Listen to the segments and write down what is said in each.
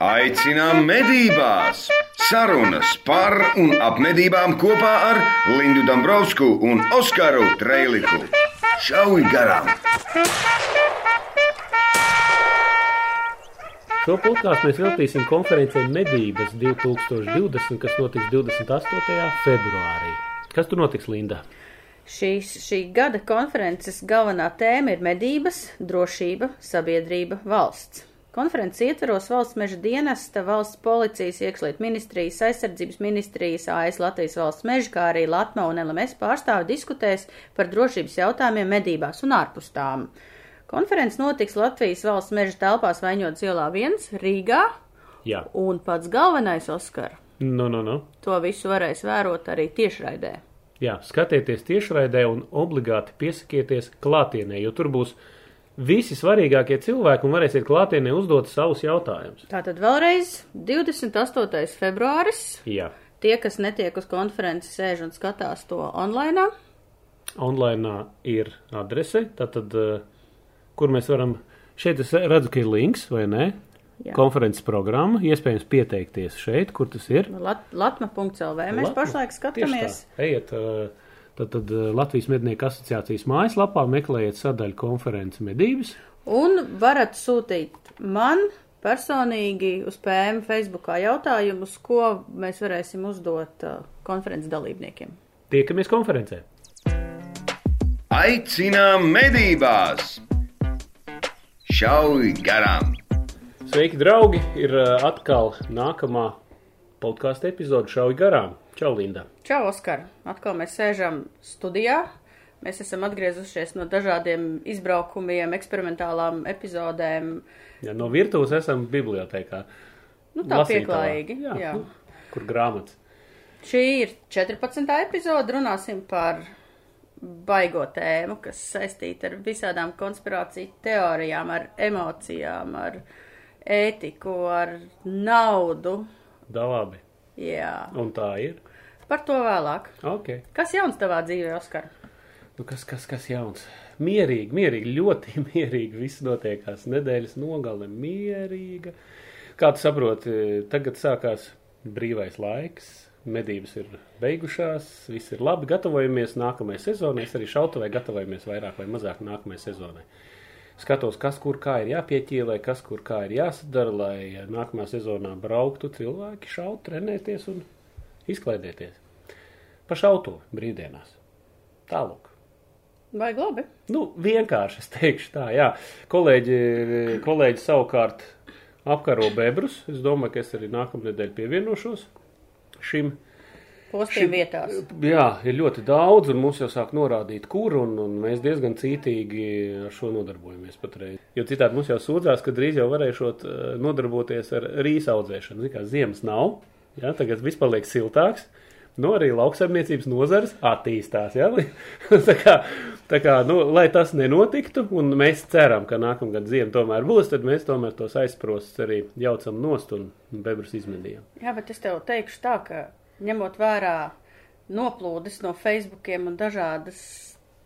Aicinām medībās! Sarunas par un ap medībām kopā ar Lindu Dombrovskiju un Oskaru Trēliku. Šauj garām! Šo podkāstu mēs veltīsim konferencei Medības 2020, kas notiks 28. februārī. Kas tur notiks, Linda? Šīs, šī gada konferences galvenā tēma ir medības, drošība, sabiedrība, valsts. Konferences ietveros valsts meža dienesta, valsts policijas, iekšliet ministrijas, aizsardzības ministrijas, AS Latvijas valsts meža, kā arī Latma un LMS pārstāvi diskutēs par drošības jautājumiem medībās un ārpus tām. Konferences notiks Latvijas valsts meža telpās Vaņotas ielā 1 Rīgā. Jā. Un pats galvenais Oskar. Nu, nu, nu. To visu varēs vērot arī tiešraidē. Jā, skatieties tiešraidē un obligāti piesakieties klātienē, jo tur būs visi svarīgākie cilvēki un varēsiet klātienē uzdot savus jautājumus. Tātad vēlreiz 28. februāris. Jā. Tie, kas netiek uz konferenci, sēž un skatās to online. Online ir adrese, tātad, kur mēs varam, šeit es redzu, ka ir links, vai ne? Jā. Konferences programma, iespējams pieteikties šeit, kur tas ir. Lat, latma.lv mēs Latma. pašlaik skatāmies. Ejiet, uh, Tad, tad eh, Latvijas mednieku asociācijas mājaslapā meklējiet sadaļu konferences medības. Un varat sūtīt man personīgi uz PM Facebookā jautājumus, ko mēs varēsim uzdot uh, konferences dalībniekiem. Tiekamies konferencē! Aicinām medībās! Šauj garām! Sveiki, draugi! Ir uh, atkal nākamā podkāstu epizode Šauj garām! Čau, Linda! Čau, Oskar! Atkal mēs sēžam studijā. Mēs esam atgriezušies no dažādiem izbraukumiem, eksperimentālām epizodēm. Jā, no virtuves esam bibliotekā. Nu, tā Lasītavā. pieklājīgi. Jā, jā. Nu, kur grāmatas? Šī ir 14. epizode. Runāsim par baigo tēmu, kas saistīta ar visādām konspirāciju teorijām, ar emocijām, ar ētiku, ar naudu. Da labi. Jā. Un tā ir. Par to vēlāk. Okay. Kas jauns tavā dzīvē, Oskar? Nu, kas, kas, kas jauns? Mierīgi, mierīgi, ļoti mierīgi. Viss notiekās nedēļas nogale, mierīga. Kā tu saproti, tagad sākās brīvais laiks, medības ir beigušās, viss ir labi, gatavojamies nākamajai sezonai. Es arī šautavai gatavojamies vairāk vai mazāk nākamajai sezonai. Skatos, kas kur kā ir jāpieķīlē, kas kur kā ir jāsadara, lai nākamā sezonā brauktu cilvēki, šaut, trenēties un izklaidēties pa šauto brīvdienās. Tālāk. Vai labi? Nu, vienkārši es teikšu tā, jā. Kolēģi, kolēģi savukārt apkaro bebrus. Es domāju, ka es arī nākamnedēļ pievienošos šim. Postiem vietās. Jā, ir ļoti daudz, un mums jau sāk norādīt, kur, un, un mēs diezgan cītīgi ar šo nodarbojamies patreiz. Jo citādi mums jau sūdzās, ka drīz jau varēšot eh, nodarboties ar rīsa audzēšanu. Zin kā, ziemas nav, jā, tagad viss paliek siltāks. Nu, arī lauksaimniecības nozars attīstās. Ja? tā kā, tā kā, nu, lai tas nenotiktu, un mēs ceram, ka nākamgad ziema tomēr būs, tad mēs tomēr tos aizsprostus arī jaucam nost un bebrus izmedījam. Jā, bet es tev teikšu tā, ka ņemot vērā noplūdes no Facebookiem un dažādas,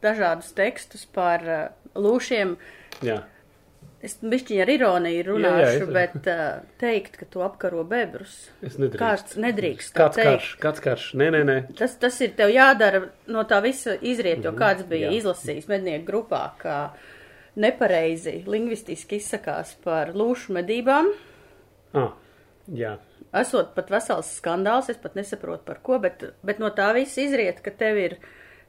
dažādus tekstus par uh, lūšiem. Jā. Es bišķiņi ar ironiju runāšu, jā, jā, bet uh, teikt, ka tu apkaro bebrus. Es nedrīkst. Kāds nedrīkst. Kāds teikt. karš, kāds karš. Nē, nē, nē. Tas, tas ir tev jādara no tā visa izriet, jo -hmm. kāds bija jā. izlasījis mednieku grupā, kā nepareizi lingvistiski izsakās par lūšu medībām. Ah, jā. Esot pat vesels skandāls, es pat nesaprotu par ko, bet, bet no tā visa izriet, ka tev ir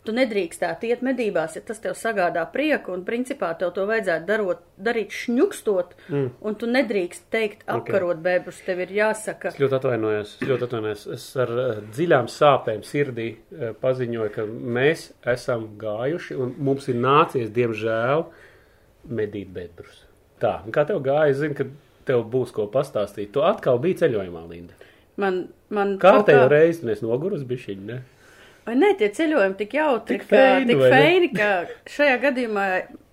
Tu nedrīkstētu iet medībās, ja tas tev sagādā prieku, un principā tev to vajadzētu darot, darīt šņukstot, mm. un tu nedrīkst teikt apkarot okay. bebrus, tev ir jāsaka. Es ļoti atvainojos, es ļoti atvainojos. Es ar uh, dziļām sāpēm sirdī uh, paziņoju, ka mēs esam gājuši, un mums ir nācies, diemžēl, medīt bebrus. Tā, un kā tev gāja, es zinu, ka tev būs ko pastāstīt. Tu atkal biji ceļojumā, Linda. Man, man Kārtējo kā... reizi, un es nogurus bišķiņi, ne? Vai ne, tie ceļojumi tik jautri, tik feini, tik feini ka šajā gadījumā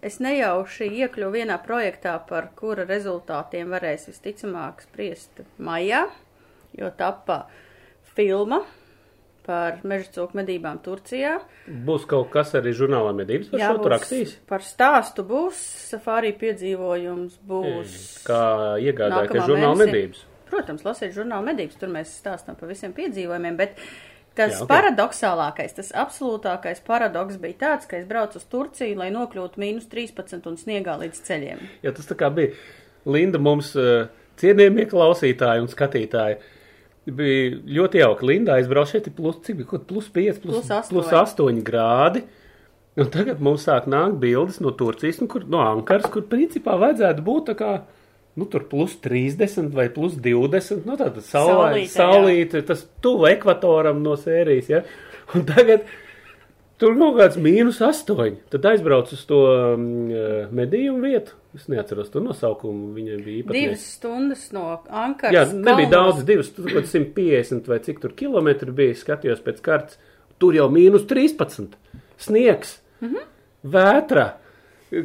es nejauši iekļuvu vienā projektā, par kura rezultātiem varēs visticamāk spriest maijā, jo tappa filma par mežacūku medībām Turcijā. Būs kaut kas arī žurnālā medības par Jā, šo rakstīs? Par stāstu būs, safārī piedzīvojums būs. Kā iegādāja, ka žurnāla medības? protams, lasīt žurnālu medības, tur mēs stāstam par visiem piedzīvojumiem, bet tas Jā, ok. paradoxālākais, tas absolūtākais paradoks bija tāds, ka es braucu uz Turciju, lai nokļūtu mīnus 13 un sniegā līdz ceļiem. Jā, tas tā kā bija. Linda mums uh, cienījamie klausītāji un skatītāji. Bija ļoti jauki. Linda aizbrauca šeit, plus, cik bija, kaut plus 5, plus, Plus astoņi. plus 8 grādi. Un tagad mums sāk nākt bildes no Turcijas, nu, kur, no Ankaras, kur principā vajadzētu būt tā kā, nu, tur plus 30 vai plus 20, nu, tāda Saulīte, saulīte, tas tuvu ekvatoram no sērijas, ja. Un tagad tur kaut kāds mīnus 8. Tad aizbrauc uz to um, medījumu vietu. Es neatceros to nosaukumu, viņai bija īpaši. Divas stundas no Ankaras. Jā, nebija kalnos. daudz, divas, tur kaut kāds 150 vai cik tur kilometri bija, skatījos pēc kartes. Tur jau mīnus 13. Sniegs, mm. -hmm. vētra,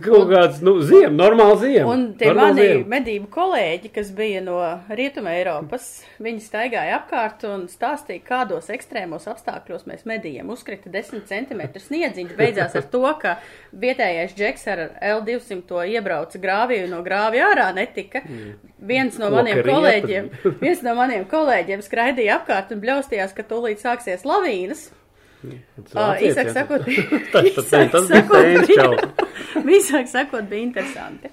kaut kāds, nu, ziem, normāli ziem. Un tie mani ziem. medību kolēģi, kas bija no Rietuma Eiropas, viņi staigāja apkārt un stāstīja, kādos ekstrēmos apstākļos mēs medījam. Uzkrita 10 cm sniedziņš, beidzās ar to, ka vietējais džeks ar L200 to iebrauca grāvī un no grāvī ārā netika. Viens no maniem Loka rieta. kolēģiem, viens no maniem kolēģiem skraidīja apkārt un bļaustījās, ka tūlīt sāksies lavīnas. Īsāk sakot, tas, tas, īsāk tas bija- čaus. Visāk sakot, bija interesanti.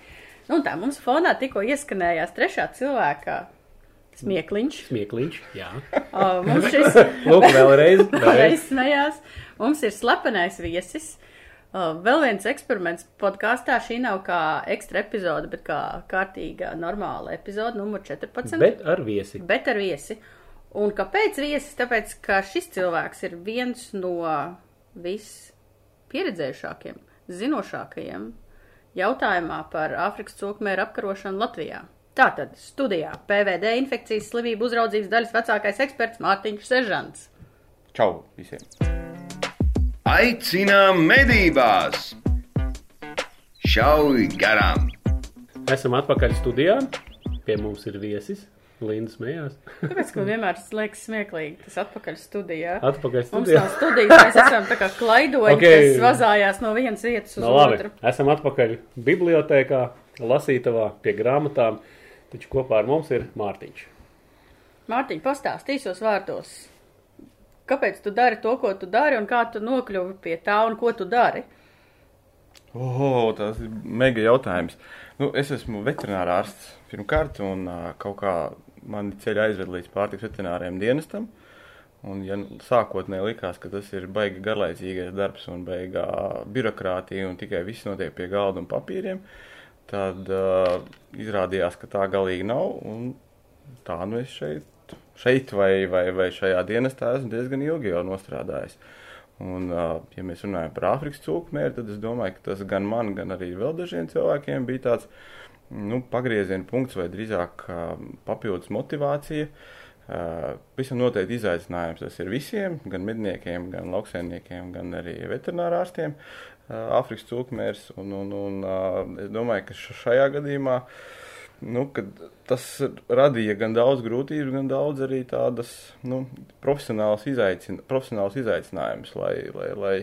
Nu, tā mums fonā tikko ieskanējās trešā cilvēka smiekliņš. Smieklīņš, jā. Uh, mums šis Lūk, vēlreiz. vēlreiz. reiz smējās. Mums ir slepenais viesis. Uh, vēl viens eksperiments podkāstā. Šī nav kā ekstra epizode, bet kā kārtīga, normāla epizode, numur 14. Bet ar viesi. bet ar viesi. Un kāpēc viesis? Tāpēc, ka šis cilvēks ir viens no vispieredzējušākiem, zinošākajiem jautājumā par Āfrikas cūkmēra apkarošanu Latvijā. Tātad studijā PVD infekcijas slimību uzraudzības daļas vecākais eksperts Mārtiņš Sežants. Čau visiem! Aicinām medībās! Šauj garām! Esam atpakaļ studijā. Pie mums ir viesis. Linda smējās. Tāpēc, ka man vienmēr tas liekas smieklīgi, tas atpakaļ studijā. Atpakaļ Mums studijā. nav studijas, mēs esam tā kā klaidoņi, Ok. okay. kas vazājās no vienas vietas uz No, labi. otru. Esam atpakaļ bibliotēkā, lasītavā, pie grāmatām. Taču kopā ar mums ir Mārtiņš. Mārtiņ, pastāst īsos vārdos. Kāpēc tu dari to, ko tu dari, un kā tu nokļuvi pie tā, un ko tu dari? Oh, tas ir mega jautājums. Nu, es esmu veterinārārsts pirmkārt, un uh, kaut kā mani ceļi aizved līdz pārtiks veterināriem dienestam. Un, ja sākotnēji likās, ka tas ir baigi garlaicīgais darbs un baigā birokrātija un tikai viss notiek pie galda un papīriem, tad uh, izrādījās, ka tā galīgi nav. Tā nu es šeit, šeit vai, vai, vai šajā dienestā esmu diezgan ilgi jau nostrādājis. Un, uh, ja mēs runājam par Āfrikas cūku mēru, tad es domāju, ka tas gan man, gan arī vēl dažiem cilvēkiem bija tāds nu, pagrieziena punkts vai drīzāk papildus motivācija. Visam noteikti izaicinājums tas ir visiem, gan medniekiem, gan lauksaimniekiem, gan arī veterinārārstiem. Āfrikas cūkmērs, un, un, un es domāju, ka šajā gadījumā nu, tas radīja gan daudz grūtību, gan daudz arī tādas nu, profesionālas, izaicin profesionālas izaicinājumus, lai, lai, lai,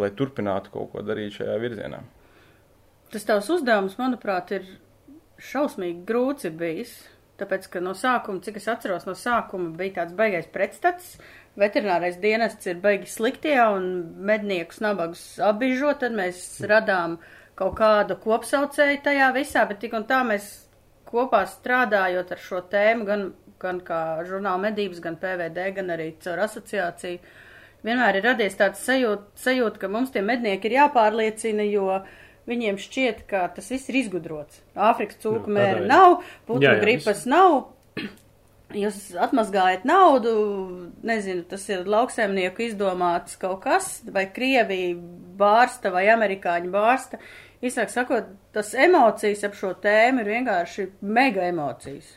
lai turpinātu kaut ko darīt šajā virzienā. Tas tavs uzdevums, manuprāt, ir šausmīgi grūts ir bijis. Tāpēc, ka no sākuma, cik es atceros, no sākuma bija tāds baigais pretstats. Veterinārais dienests ir baigi sliktie un medniekus nabagus apbižo, tad mēs radām kaut kādu kopsaucēju tajā visā, bet tik un tā mēs kopā strādājot ar šo tēmu, gan, gan kā žurnāla medības, gan PVD, gan arī caur asociāciju, vienmēr ir radies tāds sajūta, sajūt, ka mums tie mednieki ir jāpārliecina, jo viņiem šķiet, ka tas viss ir izgudrots. Āfrikas cūku Nu, mēra nav, putnu gripas nav. Jūs atmazgājat naudu, nezinu, tas ir lauksēmnieku izdomāts kaut kas, vai Krievija bārsta, vai amerikāņu bārsta. Īsāk sakot, tas emocijas ap šo tēmu ir vienkārši mega emocijas.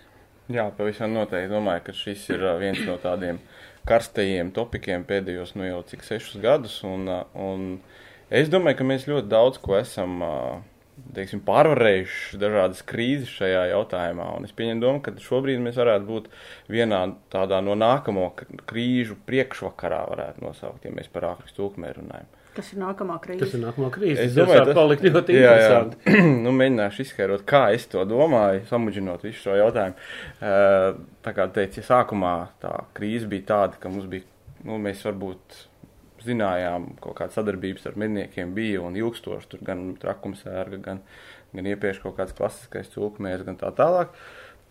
Jā, pavisam noteikti domāju, ka šis ir viens no tādiem karstajiem topikiem pēdējos nu jau cik sešus gadus, un, un es domāju, ka mēs ļoti daudz ko esam teiksim, pārvarējuši dažādas krīzes šajā jautājumā, un es pieņemu domu, ka šobrīd mēs varētu būt vienā tādā no nākamo krīžu priekšvakarā, varētu nosaukt, ja mēs par Āfrikas tūkmēru runājam. Kas ir nākamā krīze? Tas ir nākamā krīze. Es domāju, tas- palikt ļoti Jā, jā. interesanti. nu, mēģināšu izskaidrot, kā es to domāju, samudžinot visu šo jautājumu. Eh, Tā kā teicu, ja sākumā tā krīze bija tāda, ka mums bija, nu, mēs varbūt zinājām, kaut kāda sadarbības ar medniekiem bija un ilgstoši tur gan trakumsērga, gan, gan iepriekš kaut kāds klasiskais cūkmērs, gan tā tālāk.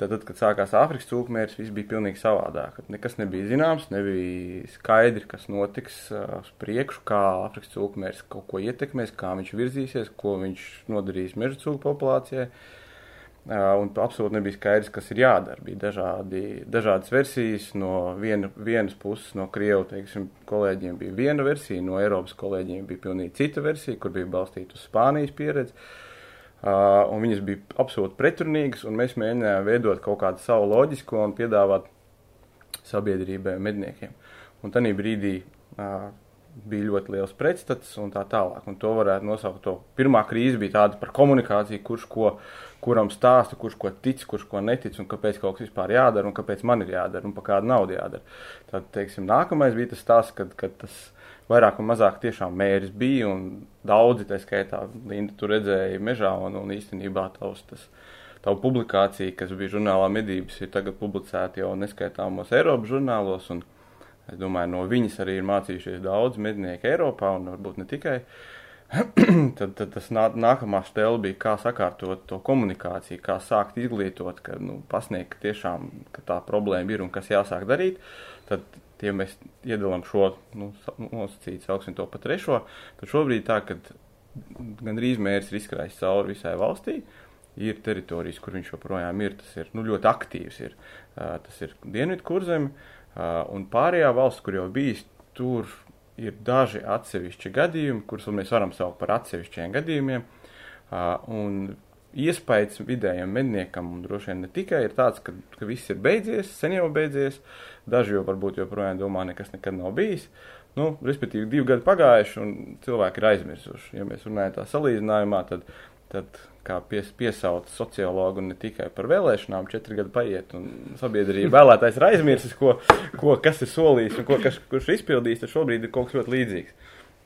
Tad, tad, kad sākās Āfrikas cūkmērs, viss bija pilnīgi savādāk. Nekas nebija zināms, nebija skaidri, kas notiks uh, uz priekšu, kā Āfrikas cūkmērs kaut ko ietekmēs, kā viņš virzīsies, ko viņš nodarīs meža cūku populācijai. Uh, un absolūti nebija skaidrs, kas ir jādara. Bija dažādi, dažādas versijas. No viena, vienas puses, no krievu teiksim, kolēģiem bija viena versija, no Eiropas kolēģiem bija pilnīgi cita versija, kur bija balstīta uz Spānijas pieredzi. Uh, viņas bija absolūti pretrunīgas, un mēs mēģinājām veidot kaut kādu savu loģisko un piedāvāt sabiedrībai medniekiem. Un tajā brīdī uh, bija ļoti liels pretstats un tā tālāk. Un to varētu nosaukt to. Pirmā krīze bija tāda par komunikāciju, kurš ko, kuram stāsta, kurš ko tic, kurš ko netic, un kāpēc kaut kas vispār jādara, un kāpēc man ir jādara, un par kādu naudu jādara. Tad, teiksim, nākamais bija tas stāsts, kad, kad tas vairāk un mazāk tiešām mērķis bija, un daudzi, tā skaitā, Linda, tu redzēji mežā, un, un īstenībā tavs tas. Tavu publikāciju, kas bija žurnālā medības, ir tagad publicēta jau neskaitāmos Eiropas žurnālos, un es domāju, no viņas arī ir mācījušies daudz mednieki Eiropā, un varbūt ne tikai. tad, tad tas nā, nākamā stela bija, kā sakārtot to komunikāciju, kā sākt izglītot, ka, nu, pasniegt, ka tiešām ka tā problēma ir un kas jāsāk darīt. Tad, ja mēs iedalām šo nu, sa- nosacītu, sauksim to par trešo, tad šobrīd tā, ka gandrīz mērķis ir izkrājis cauri visai valstī. Ir teritorijas, kur viņš joprojām ir. Tas ir nu, ļoti aktīvs. Ir. Tas ir Dienvidu kurzeme, uh, un pārējā valsts, kur jau bijis, tur ir daži atsevišķi gadījumi, kurus mēs varam saukt par atsevišķiem gadījumiem. Uh, un iespējas vidējam medniekam, un droši vien ne tikai, ir tāds, ka, ka viss ir beidzies, sen jau beidzies. Daži jau varbūt joprojām domā, nekas nekad nav bijis. Nu, respektīvi, divi gadi pagājuši, un cilvēki ir aizmirsuši. Ja mēs runājam tā salīdzinājumā, tad, tad kā pies, piesauc sociologu ne tikai par vēlēšanām, četri gadi paiet, un sabiedrība vēlētājs ir aizmirsis, ko, ko kas ir solījis un ko kas, kurš ir izpildījis, tad šobrīd ir kaut kas ļoti līdzīgs.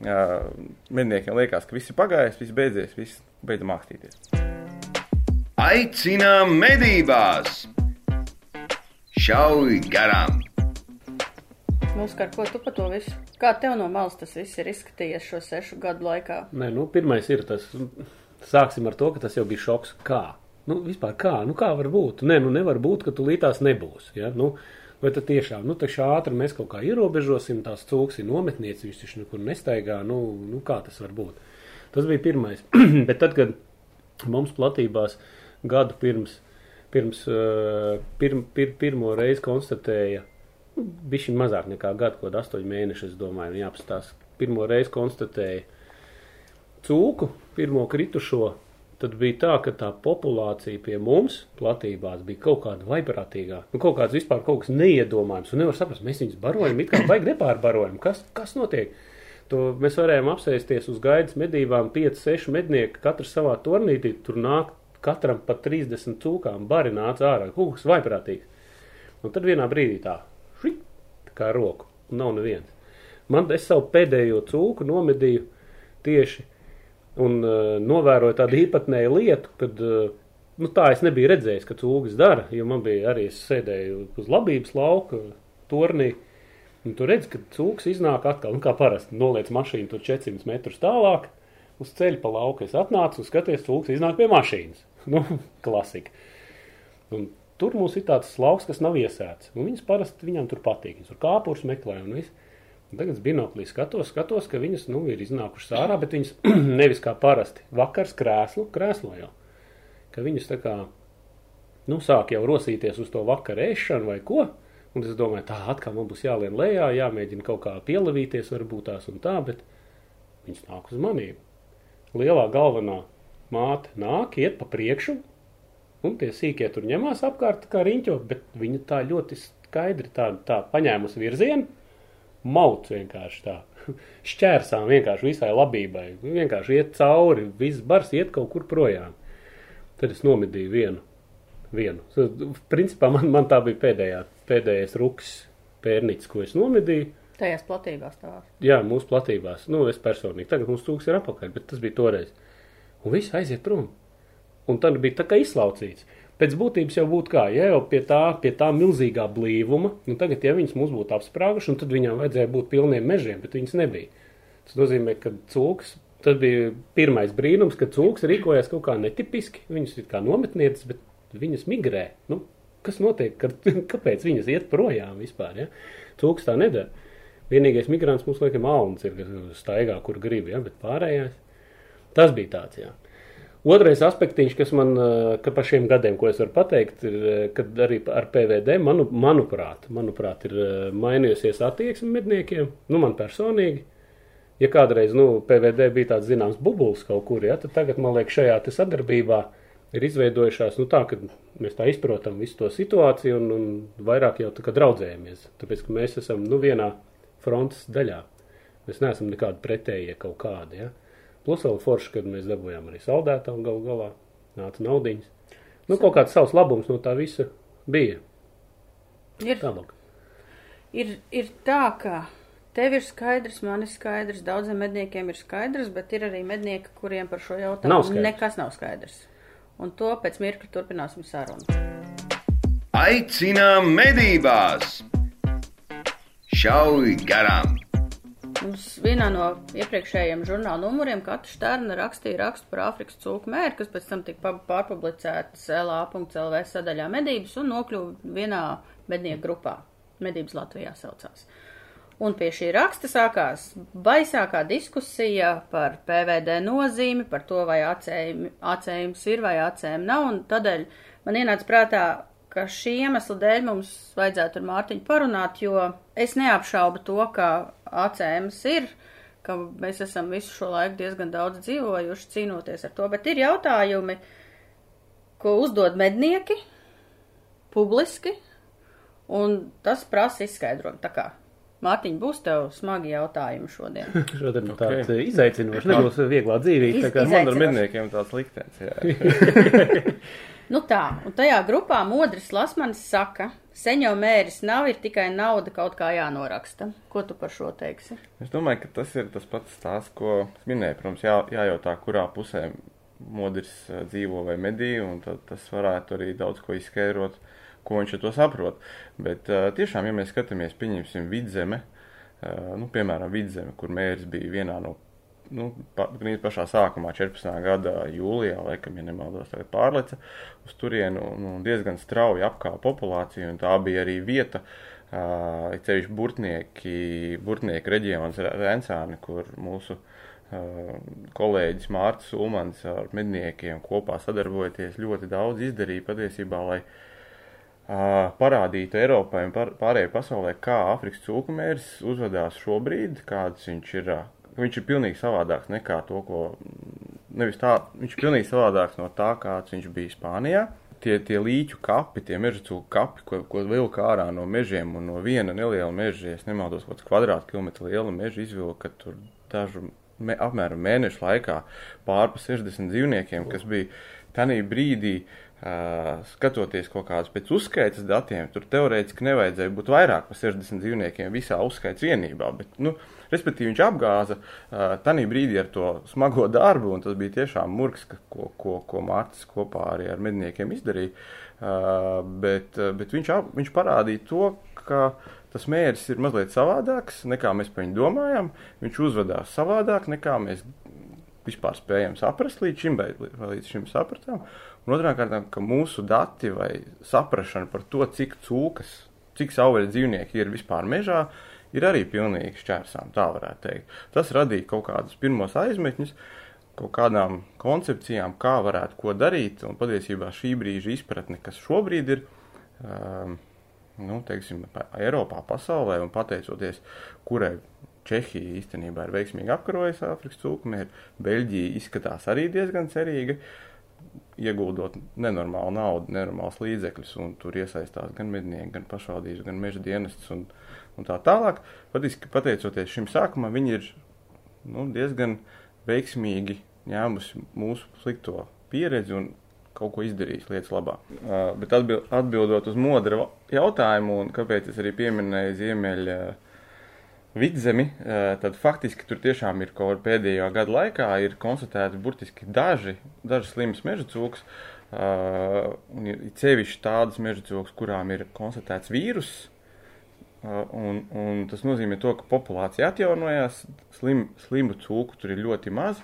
Uh, medniekiem liekas, ka viss ir pagājis, viss beidzies, viss beidzam mākstīties. Aicinām medībās! Šauj garām! Oskar, ko tu par to visu? Kā tev no malas tas viss ir izskatījies šo sešu gadu laikā? Nē, nu, pirmais ir tas. Sāksim ar to, ka tas jau bija šoks. Kā? Nu, vispār kā? Nu, kā var būt? Nē, nu, nevar būt, ka tu lītās nebūs. Ja? Nu, vai tad tiešām, nu, taču ātri mēs kaut kā ierobežosim, tās cūks ir nometniec, viņš taču nekur nestaigā, nu, nu, kā tas var būt? Tas bija pirmais. Bet tad, kad mums platībās gadu pirms, pirms uh, pirm, pir, pirmo reizi konstatēja, nu, bija šī mazāk nekā gadu, kaut astoņi mēneši, es domāju, jāpastāsta. Pirmo reizi konstatēja cūku, pirmo kritušo, tad bija tā, ka tā populācija pie mums platībās bija kaut kāda vaiprātīgā. Nu, kaut kāds vispār kaut kas neiedomājams. Un nevar saprast, mēs viņus barojam, it kā baigi nepārbarojam. Kas, kas notiek? To mēs varējām apsēsties uz gaidas medībām, 5, 6 mednieki, katrs savā turnītī, tur nāk katram pa 30 cūkām, bari nāca ārā, kaut kas vaiprātīgs. Un tad vienā brīdī tā, šit, tā kā roku, un nav neviens. Man es savu pēdējo cūku nomedīju tieši un uh, novēroju tādu īpatnēju lietu, kad uh, nu, tā es nebiju redzējis, ka cūgas dara, jo man bija arī sēdēju uz labības lauka turnī. Un tu redz, ka cūks iznāk atkal, nu, kā parasti, noliec mašīnu tur 400 metrus tālāk, uz ceļa pa lauku es atnācu un skaties, cūks iznāk pie mašīnas. Nu, klasika. Un tur mums ir tāds lauks, kas nav iesēts. Un viņas parasti viņām tur patīk. Viņas tur kāpurs meklē un viss. Tagad binoklī skatos, skatos, ka viņas nu, ir iznākušas ārā, bet viņas nevis kā parasti vakars krēslu, krēslo jau. Ka viņas tā kā, nu, sāk jau rosīties uz to vakara ēšanu vai ko. Un es domāju, tā atkal man būs jālien lejā, jāmēģina kaut kā pielavīties, varbūt tās un tā, bet viņas nāk uz manību. Lielā galvenā māte nāk, iet pa priekšu, un tie sīkie tur ņemās apkārt kā riņķo, bet viņa tā ļoti skaidri tā, tā paņēmusi virzienu, mauc vienkārši tā, šķērsām vienkārši visai labībai, vienkārši iet cauri, viss bars iet kaut kur projām. Tad es nomedīju vienu, vienu. Principā man, man tā bija pēdējā, pēdējais ruks pērnicis, ko es nomedīju, Tajās platībās tavās. Jā, mūsu platībās. Nu, es personīgi. Tagad mums cūks ir apakaļ, bet tas bija toreiz. Un viss aiziet prom. Un tad bija tā kā izlaucīts. Pēc būtības jau būtu kā, ja jau pie tā, pie tā milzīgā blīvuma, nu tagad, ja viņas mums būtu apsprāguši, tad viņām vajadzēja būt pilniem mežiem, bet viņas nebija. Tas nozīmē, ka cūks, tas bija pirmais brīnums, ka cūks rīkojās kaut kā netipiski, viņas ir kā nometnieces, bet viņas migrē. Nu, kas notiek, kad, kāpēc viņas iet projām vispār, ja? Cūks tā nedara. Vienīgais migrants mums laikam alns ir, kas staigā, kur grib, ja, bet pārējais. Tas bija tāds, jā. Otrais aspektiņš, kas man ka par šiem gadiem, ko es varu pateikt, ir, kad arī ar PVD, manu, manuprāt, manuprāt, ir mainījusies attieksme medniekiem, nu man personīgi. Ja kādreiz, nu, PVD bija tāds zināms bubulis kaut kur, ja, tad tagad, man liekas, šajā sadarbībā ir izveidojušās, nu tā, ka mēs tā izprotam visu to situāciju un, un vairāk jau tā kā draudzējamies. Tāpēc, ka mēs esam, nu, vienā frontes daļā. Mēs neesam nekādi pretējie kaut kādi, ja. Plus vēl forši, kad mēs dabūjām arī saldētā un galu galā nāca naudiņas. Nu, kaut kāds savs labums no tā visa bija. Ir, Tālāk. ir, ir tā, ka tev ir skaidrs, man ir skaidrs, daudziem medniekiem ir skaidrs, bet ir arī mednieki, kuriem par šo Nav jautājumu skaidrs. nekas nav skaidrs. Un to pēc mirkļa turpināsim sarunu. Aicinām medībās! Šauj garām! Mums vienā no iepriekšējiem žurnāla numuriem Katra Šterna rakstīja rakstu par Āfrikas cūku mēru, kas pēc tam tika pārpublicēts LA.CLV sadaļā medības un nokļuva vienā mednieku grupā. Medības Latvijā saucās. Un pie šī raksta sākās baisākā diskusija par PVD nozīmi, par to, vai acējums ir vai acējumi nav, un tādēļ man ienāca prātā, ka šī iemesla dēļ mums vajadzētu ar Mārtiņu parunāt, jo es neapšaubu to, ka ACMs ir, ka mēs esam visu šo laiku diezgan daudz dzīvojuši cīnoties ar to, bet ir jautājumi, ko uzdod mednieki publiski, un tas prasa izskaidrojumu. Tā kā Mārtiņ, būs tev smagi jautājumi šodien. Šodien Ok. okay. tāds izaicinošs, nebūs vieglā dzīvība. Iz- tā kā- Man ar medniekiem tāds liktenis. Nu tā, un tajā grupā Modris Lasmanis saka, seņo mēris nav, ir tikai nauda kaut kā jānoraksta. Ko tu par šo teiksi? Es domāju, ka tas ir tas pats stāsts, ko minēju. Protams, jā, jājautā, kurā pusē modrs eh, dzīvo vai medī, un tad tas varētu arī daudz ko izskaidrot, ko viņš to saprot. Bet eh, tiešām, ja mēs skatāmies, pieņemsim vidzeme, eh, nu, piemēram, vidzeme, kur mērs bija vienā no nu, gandrīz pašā sākumā, 14. gada jūlijā, laikam, ja nemaldos, pārleca uz turienu un, un diezgan strauji apkāpa populāciju, tā bija arī vieta, uh, ceļš burtnieki, burtnieki reģions Rencāni, kur mūsu uh, kolēģis Mārcis Ulmans ar medniekiem kopā sadarbojoties ļoti daudz izdarīja patiesībā, lai uh, parādītu Eiropai un par, pārējai pasaulē, kā Afrikas cūkumērs uzvedās šobrīd, kāds viņš ir. Uh, viņš ir pilnīgi savādāks nekā to, ko. Nevis tā, viņš ir pilnīgi savādāks no tā, kāds viņš bija Spānijā. Tie, tie līķu kapi, tie meža cūku kapi, ko, ko vilka ārā no mežiem un no viena neliela meža, ja nemaldos, kaut kāds kvadrātkilometru liela meža izvilka tur dažu, me, apmēram mēnešu laikā pār pa 60 dzīvniekiem, kas bija tanī brīdī, uh, skatoties kaut kādus pēc uzskaitas datiem, tur teorētiski nevajadzēja būt vairāk par 60 dzīvniekiem visā uzskaitas vienībā, bet, nu, respektīvi viņš apgāza uh, tanī brīdī ar to smago darbu, un tas bija tiešām murgs, ko, ko, ko Mārcis kopā arī ar medniekiem izdarīja, uh, bet, uh, bet viņš, ap, viņš parādīja to, ka tas mērķis ir mazliet savādāks nekā mēs par viņu domājam, viņš uzvedās savādāk nekā mēs vispār spējam saprast līdz šim, vai, līdz šim sapratām. Un otrām kārtām, ka mūsu dati vai saprašana par to, cik cūkas, cik savvaļas dzīvnieki ir vispār mežā, ir arī pilnīgi šķērsām, tā varētu teikt. Tas radīja kaut kādus pirmos aizmetņus, kaut kādām koncepcijām, kā varētu ko darīt, un patiesībā šī brīža izpratne, kas šobrīd ir, um, nu, teiksim, Eiropā, pasaulē, un pateicoties, kurai Čehija īstenībā ir veiksmīgi apkarojusi Āfrikas cūkumēru, Beļģija izskatās arī diezgan cerīga, ieguldot nenormālu naudu, nenormāls līdzekļus, un tur iesaistās gan mednieki, gan pašvaldības, gan meža dienestas un, un tā tālāk. Patiesībā, pateicoties šim sākumam, viņi ir nu, diezgan veiksmīgi ņēmusi mūsu slikto pieredzi un kaut ko izdarījis lietas labā. Uh, bet atbild, atbildot uz modra jautājumu, un kāpēc es arī pieminēju Ziemeļa vidzemi, tad faktiski tur tiešām ir kaut kādā pēdējā gada laikā ir konstatēti burtiski daži, daži slimas meža cūks. Uh, un ir sevišķi tādas meža cūkas, kurām ir konstatēts vīruss, uh, un, un tas nozīmē to, ka populācija atjaunojās, slim, slimu cūku tur ir ļoti maz.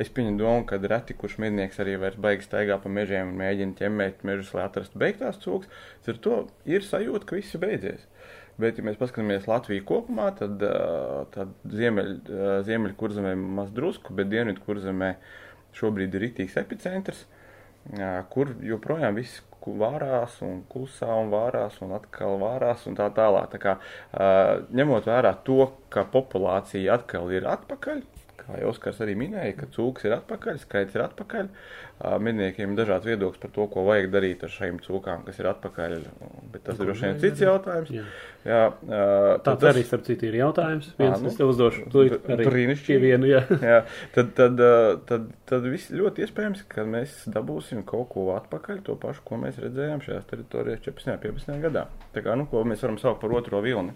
Es pieņemu domu, ka reti kurš mednieks arī vairs baigs staigā pa mežiem un mēģina ķemmēt mežus, lai atrastu beigtās cūkas. Ar to ir sajūta, ka viss ir beidzies. Bet, ja mēs paskatāmies Latviju kopumā, tad, tad ziemeļ, ziemeļ kurzemē maz drusku, bet dienvidu kurzemē šobrīd ir rītīgs epicentrs, kur joprojām viss vārās un klusā un vārās un atkal vārās un tā tālāk. Tā kā, ņemot vērā to, ka populācija atkal ir atpakaļ, kā jau Oskars arī minēja, ka cūks ir atpakaļ, skaits ir atpakaļ. Medniekiem ir dažāds viedoklis par to, ko vajag darīt ar šīm cūkām, kas ir atpakaļ. Bet tas ir droši vien cits jautājums. Jā. Jā, Tāds tas... arī, starp citu, ir jautājums. Viens, à, nu, es tev uzdošu, to arī brīnišķīgi. Vienu, jā. jā. Tad, tad, tad, tad viss ļoti iespējams, ka mēs dabūsim kaut ko atpakaļ, to pašu, ko mēs redzējām šajās teritorijās 14. un 15. gadā. Tā kā, nu, ko mēs varam saukt par otro vilni.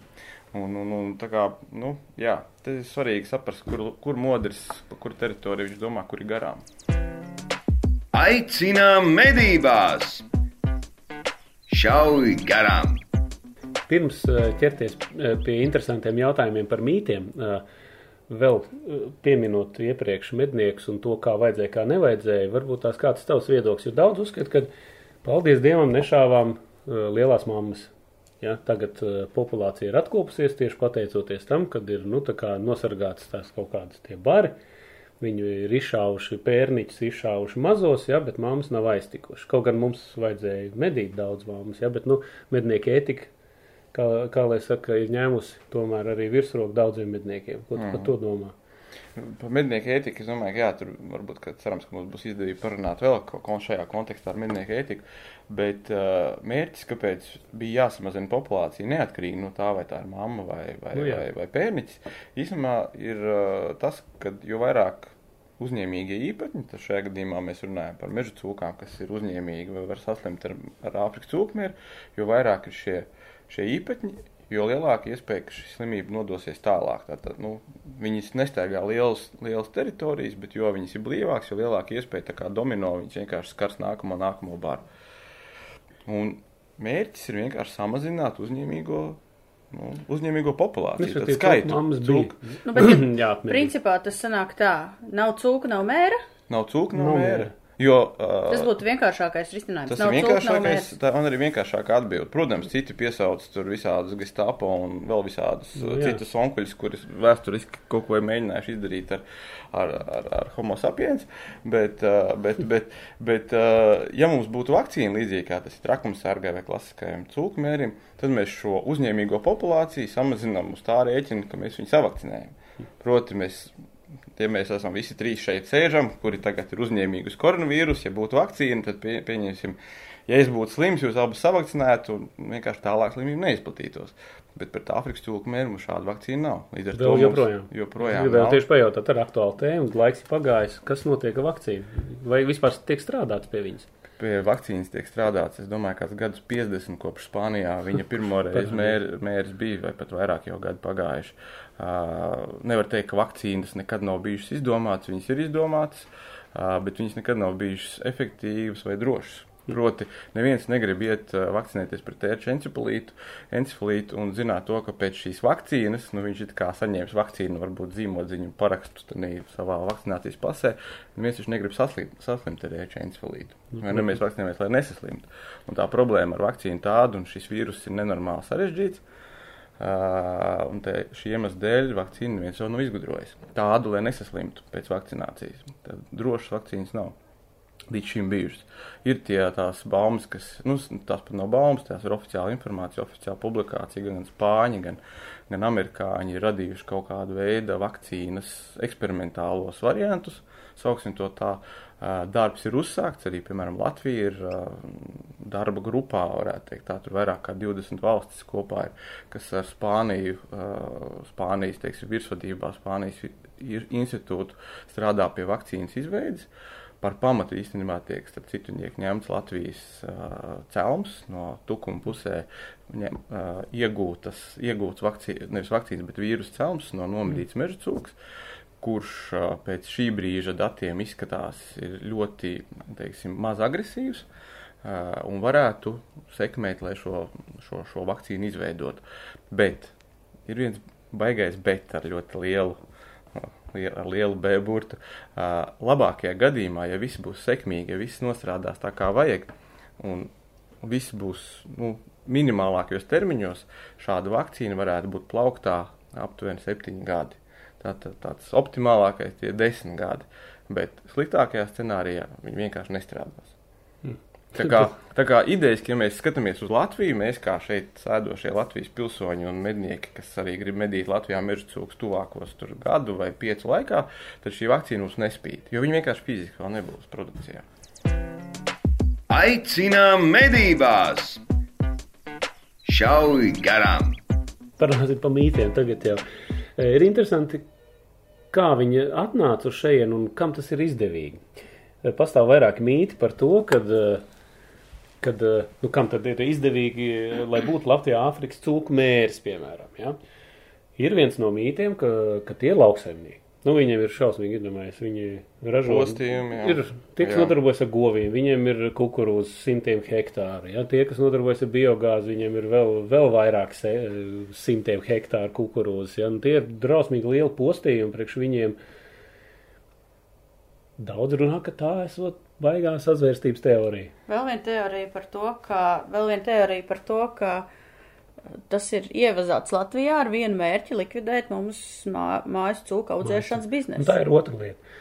Un, un, un tā kā, nu, jā, tas ir svarīgi saprast, kur, kur modrs, pa kuru teritoriju viņš domā, kur ir garām. Aicinām medībās! Šauj garām! Pirms eh, ķerties eh, pie interesantiem jautājumiem par mītiem, eh, vēl pieminot iepriekš medniekus un to, kā vajadzēja, kā nevajadzēja, varbūt tās kāds tavs viedoklis, jo daudz uzskat, ka paldies Dievam nešāvām lielās mammas Ja, tagad uh, populācija ir atkopsies tieši pateicoties tam, kad ir nu, nosargāts tās kaut kādas tie bari. Viņu ir izšāvuši pērniķus, izšāvuši mazos, ja, bet māmas nav aiztikuši. Kaut gan mums vajadzēja medīt daudz māmas, ja, bet nu, mednieka ētika, kā, kā lai saka, ir ņēmusi tomēr arī virsroku daudziem medniekiem. Ko tu mm. par to domā? Par mednieku ētiku es domāju, ka jā, tur varbūt, cerams, ka mums būs izdevība parunāt vēl kaut ko šajā kontekstā ar mednieku ētiku. Bet uh, mērķis, kāpēc bija jāsamazina populācija, neatkarīgi no tā, vai tā ir mamma vai, vai, nu, jā. vai, vai pērniķis, īstenībā ir uh, tas, ka jo vairāk uzņēmīgie īpatņi, tad šajā gadījumā mēs runājam par meža cūkām, kas ir uzņēmīgi vai var saslimt ar, ar Āfrikas cūkmieru, jo vairāk ir šie, šie īpatņi, jo lielāka iespēja, ka šī slimība nodosies tālāk. Tātad, nu, viņas nestaigā lielas, lielas teritorijas, bet jo viņas ir blīvākas, jo lielāka iespēja tā kā domino, viņas vienkārši skars nākamo, nākamo baru. Un mērķis ir vienkārši samazināt uzņēmīgo. Nu, uzņēmīgo populāciju, tad skaitu. Cūku. Nu, bet, ja, principā tas sanāk tā, nav cūka, nav mēra. Nav cūka, nav, nav mēra. mēra. Jo, uh, tas būtu vienkāršākais risinājums. Tas nav ir vienkāršākais, tā man arī vienkāršākā atbilde. Protams, citi piesauc tur visādus gestapo un vēl visādus nu, jā. citus onkuļus, kurus vēsturiski kaut ko ir mēģinājuši izdarīt ar, ar, ar, ar homo sapiens. Bet, uh, bet, bet, bet uh, ja mums būtu vakcīna līdzīgi kā tas ir trakumsargai vai klasiskajam cūkmērim, tad mēs šo uzņēmīgo populāciju samazinām uz tā rēķina, ka mēs viņu savakcinējam. Proti, mēs Tie mēs esam visi trīs šeit sēžam, kuri tagad ir uzņēmīgi uz koronavīrusu. Ja būtu vakcīna, tad pie, pieņemsim, ja es būtu slims, jūs abus savakcinētu un vienkārši tālāk slimība neizplatītos. Bet pret Āfrikas cūku mēru mums šāda vakcīna nav. Līdz ar Vēl to joprojām. joprojām vēl tieši pajautāt, ar aktuālu tēmu, laiks ir pagājis, kas notiek ar vakcīnu? Vai vispār tiek strādāts pie viņas? Pie vakcīnas tiek strādāts, es domāju, kāds gadus 50 kopš Spānijā viņa pirmo reizi mēr, mērs bija, vai pat vairāk jau gadu pagājuši. Uh, nevar teikt, ka vakcīnas nekad nav bijušas izdomātas, viņas ir izdomātas, bet viņas nekad nav bijušas efektīvas vai drošas. Proti, neviens negrib iet vakcinēties pret tērču encefalītu, encefalītu un zināt to, ka pēc šīs vakcīnas, nu, viņš ir kā saņēmis vakcīnu, varbūt zīmodziņu parakstu savā vakcinācijas pasē, neviens viņš negrib saslimt, saslimt ar tērču encefalītu. Vai ne mēs vakcinējamies, lai nesaslimtu. Un tā problēma ar vakcīnu tādu, un šis vīrus ir nenormāli sarežģīts. Uh, un šī iemesla dēļ vakcīnu neviens jau nav izgudrojis. Tādu, lai nesaslimtu pēc vakcinācijas. Tad drošas vakcīnas nav līdz šim bijušas. Ir tie tās baumas, kas, nu, tās pat nav baumas, tās ir oficiāla informācija, oficiāla publikācija, gan spāņi, gan, gan amerikāņi ir radījuši kaut kādu veidu vakcīnas eksperimentālos variantus, sauksim to tā. Darbs ir uzsākts, arī, piemēram, Latvija ir darba grupā, varētu teikt, tā tur vairāk kā 20 valstis kopā ir, kas ar Spāniju, Spānijas, teiksim, virsvadībā, Spānijas institūtu strādā pie vakcīnas izveidas. Uh, par pamatu īstenībā tiek, starp citu, tiek ņemts Latvijas uh, celms no tukuma pusē, ņem, uh, iegūtas, iegūts vakcīnas, nevis vakcīnas, bet vīrusu celms no nomedīts meža cūks, kurš pēc šī brīža datiem izskatās ļoti, teiksim, maz agresīvs un varētu sekmēt, lai šo, šo, šo vakcīnu izveidotu. Bet ir viens baigais bet ar ļoti lielu ar lielu B burtu. Labākajā gadījumā, ja viss būs sekmīgi, ja viss nostrādās tā kā vajag, un viss būs nu, minimālākajos termiņos, šāda vakcīna varētu būt plauktā aptuveni septiņi gadi. Tātad tāds optimālākais ir desmit gadi, bet sliktākajā scenārijā viņi vienkārši nestrādās. Tā kā, tā kā idejas, ka ja mēs skatāmies uz Latviju, mēs kā šeit sēdošie Latvijas pilsoņi un mednieki, kas arī grib medīt Latvijā meža cūkus tuvākos gadu vai piecu laikā, tad šī vakcīna mums nespīd, jo viņi vienkārši fiziski vēl nebūs produkcijā. Aicinām medībās! Šauj garām! Parunāsim par mītiem tagad jau. E, Ir interesanti, kā viņi atnāca uz šejienu un kam tas ir izdevīgi. E, Pastāv vairāki mīti par to, kad uh, kad, eh, nu, kam tad ir izdevīgi, eh, lai būtu Latvijā Āfrikas cūku mērs, piemēram. Ja? Ir viens no mītiem, ka, ka tie ir lauksaimnieki. Nu, viņiem ir šausmīgi iedomājies. Viņi ražo Postījumi, ir tie, kas Jā. nodarbojas ar govīm, viņiem ir kukurūzas simtiem hektāru. Ja? Tie, kas nodarbojas ar biogāzi, viņiem ir vēl, vēl vairāk se, simtiem hektāru kukurūzas. Ja? Nu, tie ir drausmīgi lieli postījumi priekš viņiem. Daudz runā, ka tā esot baigā sazvērstības teorija. Vēl viena teorija par to, ka, vēl viena teorija par to, ka tas ir ievazāts Latvijā ar vienu mērķi likvidēt mums mā, mājas cūku audzēšanas biznesu. tā ir otra lieta.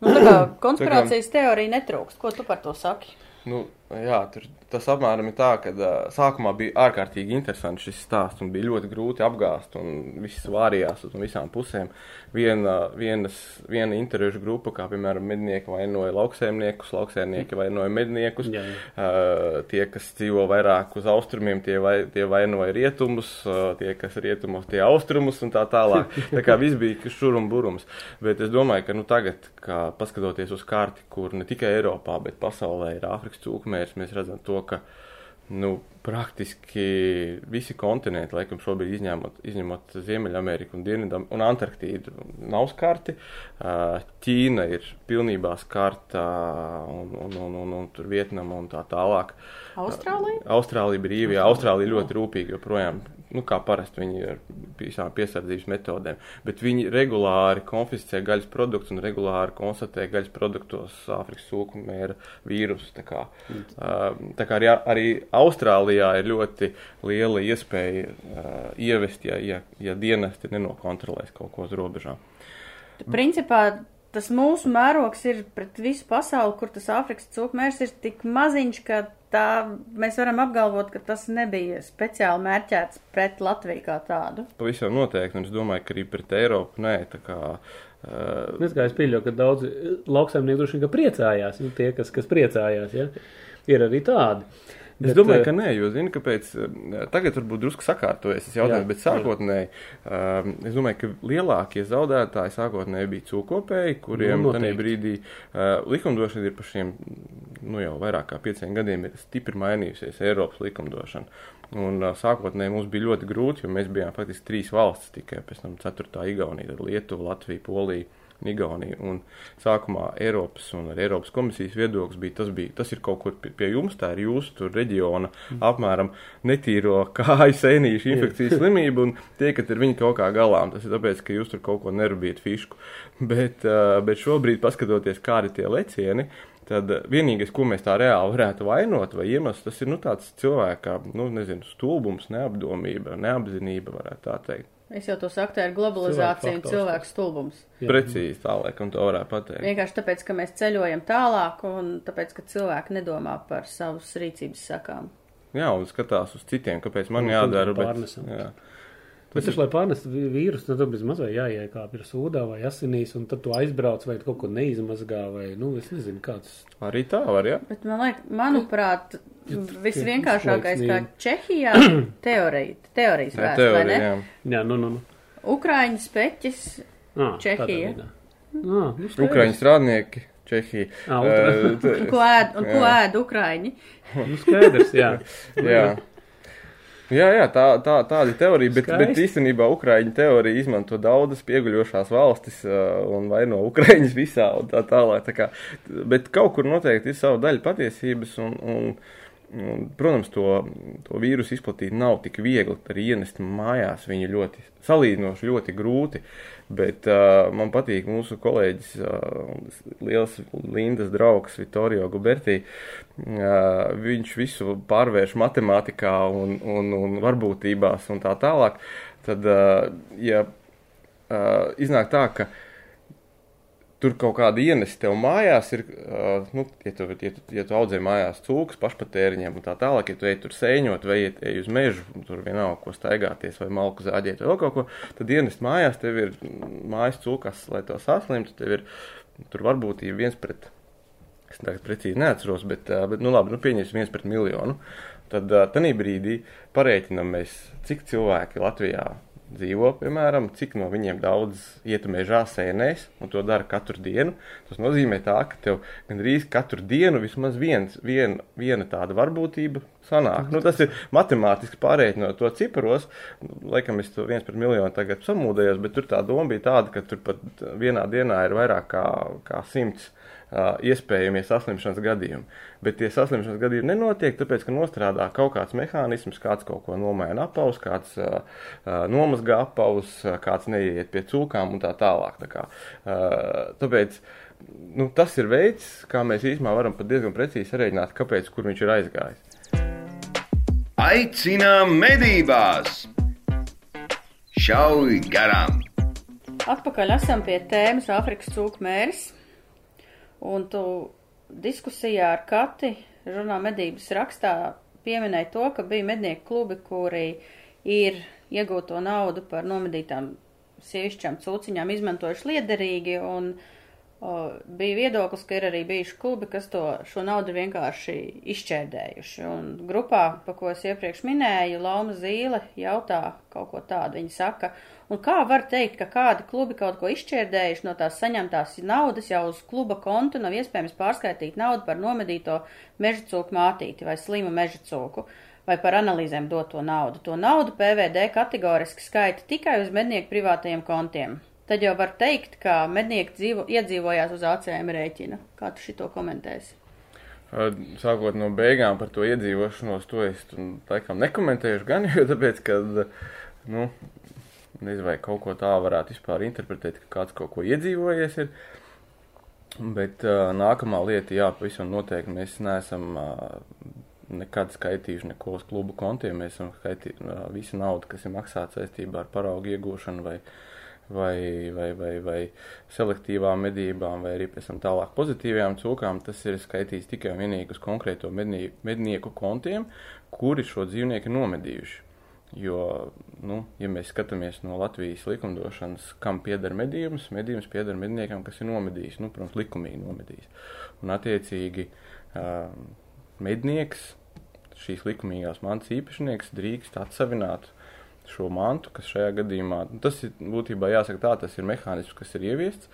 Nu, tā kā konspirācijas teorija netrūkst. Ko tu par to saki? Nu, jā, tur tas apmēram ir tā, ka uh, sākumā bija ārkārtīgi interesants šis stāsts un bija ļoti grūti apgāzt un viss vārījās uz visām pusēm. Viena, vienas, viena interešu grupa, kā piemēram mednieki vainoja lauksēmniekus, lauksēmnieki vainoja medniekus, Jā, jā. uh, tie, kas dzīvo vairāk uz austrumiem, tie, vai, tie vainoja rietumus, uh, tie, kas rietumos, tie austrumus un tā tālāk. Tā kā viss bija šur un burums. Bet es domāju, ka nu tagad, kā paskatoties uz karti, kur ne tikai Eiropā, bet pasaulē ir Āfrikas cūkmērs, mēs redzam to, ka nu, praktiski visi kontinenti, laikam, šobrīd izņemot, izņemot Ziemeļameriku un Dienvidu un Antarktīdu, nav skarti. Ķīna ir pilnībā skarta un, un, un, un, un tur Vietnama un tā tālāk. Austrālija? Austrālija brīvi, jā, Austrālija ļoti rūpīgi joprojām, nu, kā parasti viņi ir visām piesardzības metodēm, bet viņi regulāri konfiscē gaļas produktus un regulāri konstatē gaļas produktos Āfrikas sūku mēra vīrusu. Tā kā, uh, tā kā arī, arī Austrālijā ir ļoti liela iespēja uh, ievest, ja, ja, ja dienesti nenokontrolēs kaut ko uz robežām. Principā tas mūsu mērogs ir pret visu pasauli, kur tas Āfrikas cūkmērs ir tik maziņš, ka tā mēs varam apgalvot, ka tas nebija speciāli mērķēts pret Latviju kā tādu. Pavisam noteikti, un es domāju, ka arī pret Eiropu nē. tā Kā, uh, Es kā es pieļauju, ka daudzi lauksaimnieki droši vien ka priecājās, nu, tie, kas, kas priecājās, ja? ir arī tādi. Es Bet, domāju, eh, ka nē, jo zinu, kāpēc. eh, Tagad varbūt drusku sakārtojas tas jautājums, Jā, bet sākotnēji um, es domāju, ka lielākie zaudētāji sākotnēji bija cūkopēji, kuriem Nu, tajā brīdī uh, likumdošana ir par šiem nu, jau vairāk kā pieciem gadiem ir stipri mainījusies Eiropas likumdošana. Un uh, sākotnēji mums bija ļoti grūti, jo mēs bijām faktiski trīs valstis tikai pēc tam ceturtā Igaunija, tad Lietuva, Latvija, Polija. Un Igaunija. Un sākumā Eiropas un arī Eiropas komisijas viedoklis bija, tas, bija, tas ir kaut kur pie, pie jums, tā ir jūsu tur reģiona apmēram netīro kāju sēnīšu infekcijas slimība un tiekat ar viņu kaut kā galā. Un Tas ir tāpēc, ka jūs tur kaut ko nerūpējat fišku. Bet, uh, bet šobrīd, paskatoties, kādi ir tie lecieni, tad vienīgais, ko mēs tā reāli varētu vainot vai iemest, tas ir nu, tāds cilvēka, nu, nezinu, stulbums, neapdomība, neapzinība, varētu tā teikt. Es jau to saku, tā ir globalizācija un Cilvēku faktors. cilvēku stulbums. Jā. Precīzi tā, laikam, to varētu pateikt. Vienkārši tāpēc, ka mēs ceļojam tālāk un tāpēc, ka cilvēki nedomā par savas rīcības sakām. Jā, un skatās uz citiem, kāpēc man Un jādara. Bet, jā. Bet, taču, lai pārnestu vīrusu, tad tam bezmaz vai jāiekāp ir sūdā vai asinīs, un tad tu aizbrauc vai kaut ko neizmazgā, vai, nu, es nezinu, kāds. Arī tā var, jā. Bet man liekas, manuprāt, visvienkāršākais, kā izslēgsnīgi. Čehijā, teorija, teorijas ir vēsts, vai teorija, ne? jā. Jā, nu, nu, nu. Ukraiņu speķis, Ah, Čehija. veidā. Ah, nu. Ukraiņu strādnieki Čehija. Ah. Uh, ko ēd, un ko Jā. ēd Ukraiņi? Nu, skaidrs, jā. Jā. Jā, jā, tā, tā, tāda ir teorija, bet, Skaisti. bet īstenībā Ukrāņu teorija izmanto daudzas pieguļošās valstis uh, un vaino Ukrāņus visā un tā tālāk. Tā kā, bet kaut kur noteikti ir sava daļa patiesības un, un protams, to, to vīrusu izplatīt nav tik viegli, arī ienest mājās. Viņu ļoti, salīdzinoši ļoti grūti, bet uh, man patīk mūsu kolēģis, uh, liels Lindas draugs Vittorio Guberti, uh, viņš visu pārvērš matemātikā un, un, un varbūtībās un tā tālāk, tad, uh, ja uh, iznāk tā, ka tur kaut kāda ienesa tev mājās ir, uh, nu, ja tu, ja tu, ja tu audzē mājās cūkas pašpatēriņiem un tā tālāk, ja tu ej tur sēņot vai ej, ej uz mežu, tur vienalga, ko staigāties vai malku zāģēt vai vēl kaut ko, tad ienest mājās tev ir mājas cūkas, lai to saslimtu, tev ir tur varbūtība viens pret, es tagad precīzi neatceros, bet, uh, bet nu labi, nu pieņemsim viens pret miljonu. Tad uh, tanī brīdī pareiķinam mēs, cik cilvēki Latvijā dzīvo, piemēram, cik no viņiem daudz iet mežā sēnēs, un to dara katru dienu. Tas nozīmē tā, ka tev gandrīz katru dienu vismaz viens, vien, viena tāda varbūtība sanāk. Nu, tas ir matemātiski pārreikinot to ciparos. Laikam es to viens pret miljonu tagad samūdējos, bet tur tā doma bija tāda, ka tur pat vienā dienā ir vairāk kā, kā simts iespējamie saslimšanas gadījumi. Bet tie saslimšanas gadījumi nenotiek, tāpēc, ka nostrādā kaut kāds mehānisms, kāds kaut ko nomaina apavus, kāds uh, nomazgā apavus, kāds neiet pie cūkām un tā tālāk. Tā kā, uh, tāpēc nu, tas ir veids, kā mēs īstenībā varam pat diezgan precīzi sarēķināt, kāpēc, kur viņš ir aizgājis. Aicinām medībās! Šauj garām! Atpakaļ esam pie tēmas Āfrikas cūku mērs. Un tu diskusijā ar Kati žurnāla medības rakstā pieminēja to, ka bija mednieku klubi, kuri ir iegūto naudu par nomedītām sievišķām cūciņām izmantojuši liederīgi un o, bija viedoklis, ka ir arī bijuši klubi, kas to, šo naudu vienkārši izšķērdējuši. Un grupā, pa ko es iepriekš minēju, Lauma Zīle jautā kaut ko tādu. Viņa saka, un kā var teikt, ka kādi klubi kaut ko izšķērdējuši no tās saņemtās naudas jau uz kluba kontu nav iespējams pārskaitīt naudu par nomedīto meža cūku mātīti vai slimu meža cūku vai par analīzēm doto naudu. To naudu PVD kategoriski skaita tikai uz mednieku privātajiem kontiem. Tad jau var teikt, ka mednieki dzīvo, iedzīvojās uz ACM rēķina. Kā tu šito komentēsi? Sākot no beigām par to iedzīvošanos, to es tu, laikam nekomentēšu gan, jo tāpēc, ka, nu, nezinu, vai kaut ko tā varētu vispār interpretēt, ka kāds kaut ko iedzīvojies ir. Bet uh, nākamā lieta, jā, pavisam noteikti mēs neesam uh, nekad skaitījuši neko uz klubu kontiem. Mēs esam skaitījuši uh, visu naudu, kas ir maksāta saistībā ar paraugu iegūšanu vai, vai, vai, vai, vai selektīvām medībām, vai arī pēc tam tālāk pozitīvajām cūkām. Tas ir skaitīts tikai un vienīgi uz konkrēto mednie, mednieku kontiem, kuri šo dzīvnieku nomedījuši. Jo, nu, ja mēs skatāmies no Latvijas likumdošanas, kam pieder medījums, medījums pieder medniekam, kas ir nomedījis, nu, protams, likumīgi nomedījis. Un, attiecīgi, mednieks, šīs likumīgās mantas īpašnieks, drīkst atsavināt šo mantu, kas šajā gadījumā, nu, tas ir būtībā jāsaka tā, tas ir mehānisms, kas ir ieviests,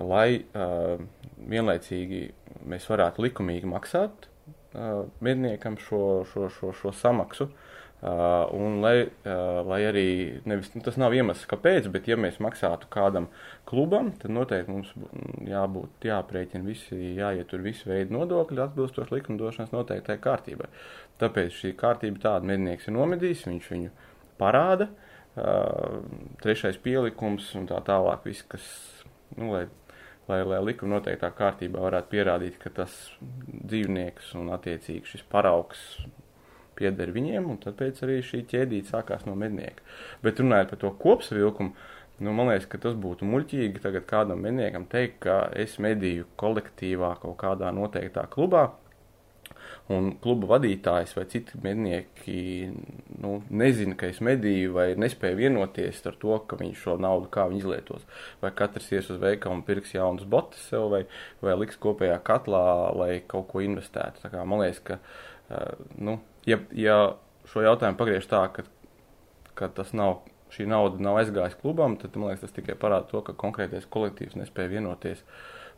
lai uh, vienlaicīgi mēs varētu likumīgi maksāt uh, medniekam šo, šo, šo, šo samaksu. Uh, un lai, uh, lai arī nevis, nu, tas nav iemesls, kāpēc, bet ja mēs maksātu kādam klubam, tad noteikti mums jābūt jāprēķina visi, jāietur visi veidi nodokļi atbilstoši likumdošanas noteiktai kārtībai. Tāpēc šī kārtība tāda mednieks ir nomedījis, viņš viņu parāda, uh, trešais pielikums un tā tālāk viss, kas, nu, lai, lai, lai likuma noteiktā kārtībā varētu pierādīt, ka tas dzīvnieks un attiecīgi šis paraugs pieder viņiem, un tāpēc arī šī ķēdīte sākās no mednieka. Bet runājot par to kopsavilkumu, nu, man liekas, ka tas būtu muļķīgi tagad kādam medniekam teikt, ka es medīju kolektīvā kaut kādā noteiktā klubā, un kluba vadītājs vai citi mednieki nu, nezina, ka es medīju vai nespēju vienoties ar to, ka viņš šo naudu kā viņi izlietos. Vai katrs ies uz veikalu un pirks jaunas botas sev vai, vai liks kopējā katlā, lai kaut ko investētu. Tā kā man liekas, ka uh, nu, ja, ja šo jautājumu pagriež tā, ka, ka tas nav, šī nauda nav aizgājusi klubam, tad man liekas, tas tikai parāda to, ka konkrētais kolektīvs nespēja vienoties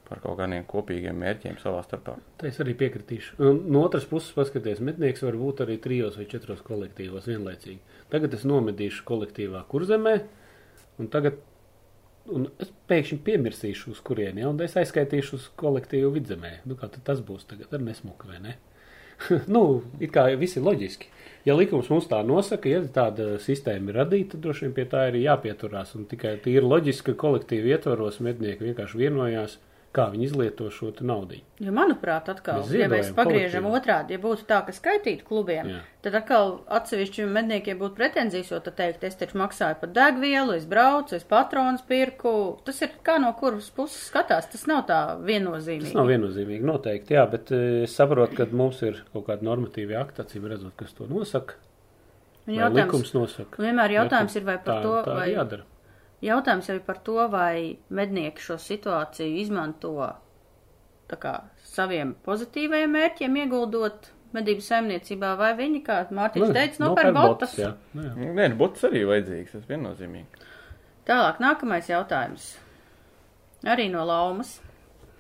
par kaut kādiem kopīgiem mērķiem savā starpā. Tā es arī piekritīšu. No otras puses, paskaties, mednieks var būt arī trijos vai četros kolektīvos vienlaicīgi. Tagad es nomedīšu kolektīvā kurzemē, un tagad un es pēkšņi piemirsīšu, uz kurieni, ja, un es aizskaitīšu uz kolektīvu vidzemē. Nu, kā tas būs tagad ar nesmuku, vai ne? nu, it kā viss ir loģiski. Ja likums mums tā nosaka, ja tāda sistēma ir radīta, tad droši vien pie tā ir jāpieturās. Un tikai tīri loģiski, ka kolektīvi ietvaros mednieki vienkārši vienojās, kā viņi izlieto šo naudu. Jo, manuprāt, atkal, Mēs ja mēs pagriežam kolektīvi. otrādi, ja būtu tā, ka skaitītu klubiem, Jā. tad atkal atsevišķiem medniekiem būtu pretenzijas, jo tad teikt, es taču maksāju par degvielu, es braucu, es patrons pirku. Tas ir kā no kuras puses skatās, tas nav tā viennozīmīgi. Tas nav viennozīmīgi noteikti, jā, bet eh, es saprotu, ka mums ir kaut kāda normatīva akta, acīm redzot, kas to nosaka. Vai likums nosaka. vienmēr jautājums Ja, ir, vai par tā, to, tā vai jādara. Jautājums jau ir par to, vai mednieki šo situāciju izmanto kā saviem pozitīvajiem mērķiem ieguldot medību saimniecībā, vai viņi, kā Mārtiņš Nu, teica, nopērk nopērk botas. jā. Nu, jā. Nē, nu, bots arī vajadzīgs, tas viennozīmīgi. Tālāk, nākamais jautājums. Arī no Laumas.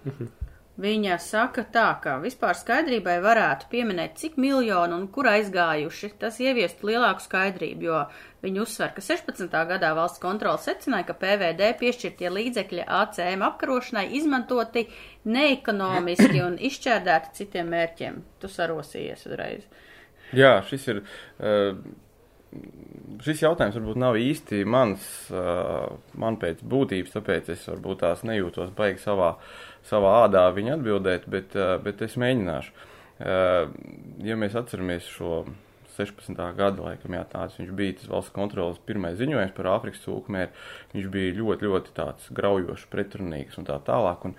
Viņa saka tā, ka vispār skaidrībai varētu pieminēt, cik miljonu un kur aizgājuši. Tas ieviestu lielāku skaidrību, jo viņi uzsver, ka 16. gadā valsts kontrola secināja, ka PVD piešķirtie līdzekļi ACM apkarošanai izmantoti neekonomiski un izšķērdēti citiem mērķiem. Tu sarosījies uzreiz. Jā, šis ir. Uh, Šis jautājums varbūt nav īsti mans, man pēc būtības, tāpēc es varbūt tās nejūtos baigi savā, savā ādā viņa atbildēt, bet, bet es mēģināšu. Ja mēs atceramies šo 16. gada, laikam, jā, tāds viņš bija tas valsts kontrolas pirmais ziņojums par Āfrikas cūkmēri, viņš bija ļoti, ļoti tāds graujošs, pretrunīgs un tā tālāk, un,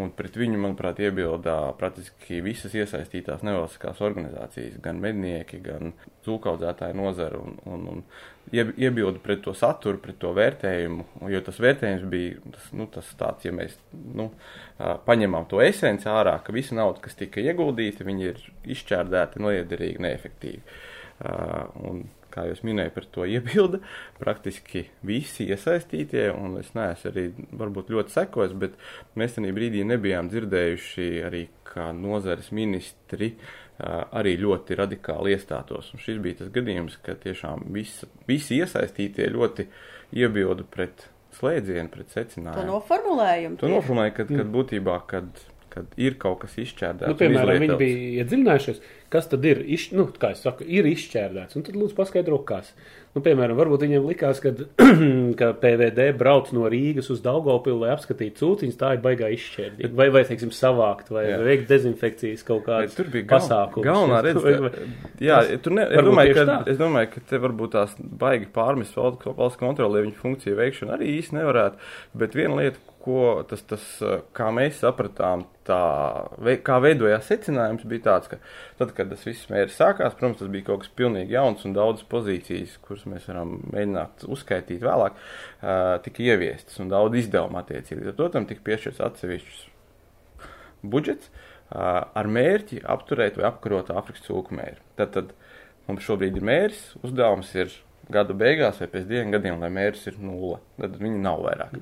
un pret viņu, manuprāt, iebildā praktiski visas iesaistītās nevalstiskās organizācijas, gan mednieki, gan cūkaudzētāju nozara, un, un, un ieb- iebilda pret to saturu, pret to vērtējumu, jo tas vērtējums bija, tas, nu, tas tāds, ja mēs, nu, paņemam to esenci ārā, ka visa nauda, kas tika ieguldīta, viņi ir izšķērdēti, noiederīgi, neefektīvi. Uh, un, kā jau es minēju, par to iebilda praktiski visi iesaistītie, un es neesmu arī varbūt ļoti sekojis, bet mēs tajā brīdī nebijām dzirdējuši arī, kā nozares ministri arī ļoti radikāli iestātos. Un šis bija tas gadījums, ka tiešām visa, visi iesaistītie ļoti iebilda pret slēdzienu, pret To secinājumu. noformulējumu. To noformulēja, kad, kad būtībā, kad, kad ir kaut kas izšķērdēts. Nu, piemēram, viņi bija iedziļinājušies, kas tad ir, iš, nu, kā es saku, ir izšķērdēts. Un tad lūdzu paskaidro, kas. Nu, piemēram, varbūt viņiem likās, ka, ka PVD brauc no Rīgas uz Daugopilu, lai apskatītu cūciņas, tā ir baigā izšķērdīga. Vai, vai, teiksim, savākt, vai Jā. veikt dezinfekcijas kaut kādas Tur bija gal, pasākumus. galvenā vai- Jā, tur ne, es, domāju, ka, tā. es domāju, ka te varbūt tās baigi pārmest valsts kontrolē viņu funkciju veikšanu arī īsti nevarētu. Bet viena lieta, ko tas, tas kā mēs sapratām, tā, kā veidojās secinājums, bija tāds, ka tad, kad tas viss mērķis sākās, protams, tas bija kaut kas pilnīgi jauns un daudzas pozīcijas, kuras mēs varam mēģināt uzskaitīt vēlāk, tika ieviestas un daudz izdevumu attiecīgi. Ar to tam tika piešķirts atsevišķus budžets ar mērķi apturēt vai apkarot Āfrikas cūku mēri. Tad, tad mums šobrīd ir mērķis, uzdevums ir gada beigās vai pēc diviem gadiem, lai mērķis ir nulle. Tad viņi nav vairāk.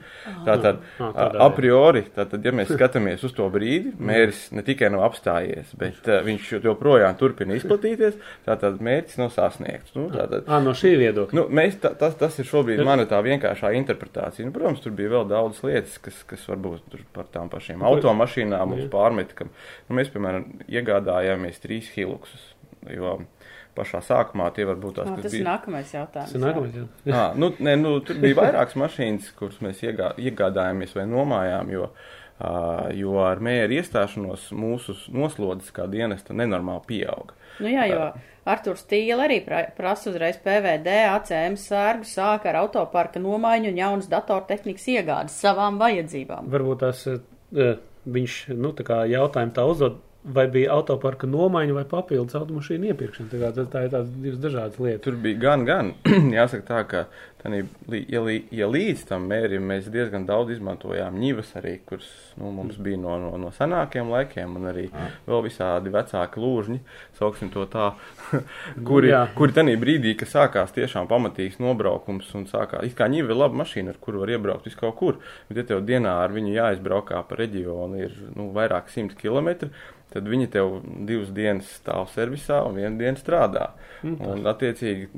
Tātad, Ah, a, priori, tātad, ja mēs skatāmies uz to brīdi, mērķis ne tikai nav apstājies, bet uh, viņš joprojām turpina izplatīties, tātad mērķis nav sasniegts. Nu, tātad, Ā, no šī viedokļa. Nu, mēs, tā, tas, tas ir šobrīd mana tā vienkāršā interpretācija. Nu, protams, tur bija vēl daudz lietas, kas, kas varbūt tur par tām pašām automašīnām mums pārmet, ka nu, mēs, piemēram, iegādājāmies trīs hiluksus. Jo pašā sākumā tie varbūt tās, Ā, kas Tas bija. nākamais jautājums. Tas ir nākamais. jā. Jā, nu, nē, nu, tur bija vairākas mašīnas, kuras mēs iegā, iegādājāmies vai nomājām, jo, uh, jo ar mēru iestāšanos mūsu noslodzes kā dienesta nenormāli pieauga. Nu jā, jo Arturs Tīla arī pra- prasa uzreiz PVD, ACM sērgu sāka ar autoparka nomaiņu un jaunas datortehnikas iegādes savām vajadzībām. Varbūt tās eh, viņš, nu, tā kā jautājumu tā uzdod, vai bija autoparka nomaiņa vai papildus automašīnu iepirkšana. Tā, tā, tā ir tās divas dažādas lietas. Tur bija gan, gan. Jāsaka tā, ka tanī, li- ja, ja līdz tam mērim mēs diezgan daudz izmantojām ņivas arī, kuras nu, mums bija no, no, no senākiem laikiem, un arī vēl visādi vecāki lūžņi, sauksim to tā, kuri, Jā. kuri tanī brīdī, kad sākās tiešām pamatīgs nobraukums un sākās, it kā ņiva ir laba mašīna, ar kuru var iebraukt vis kaut kur, bet ja tev dienā ar viņu jāizbraukā pa reģionu ir nu, vairāk simt kilometri, tad viņi tev divas dienas stāv servisā un vienu dienu strādā. Un, attiecīgi,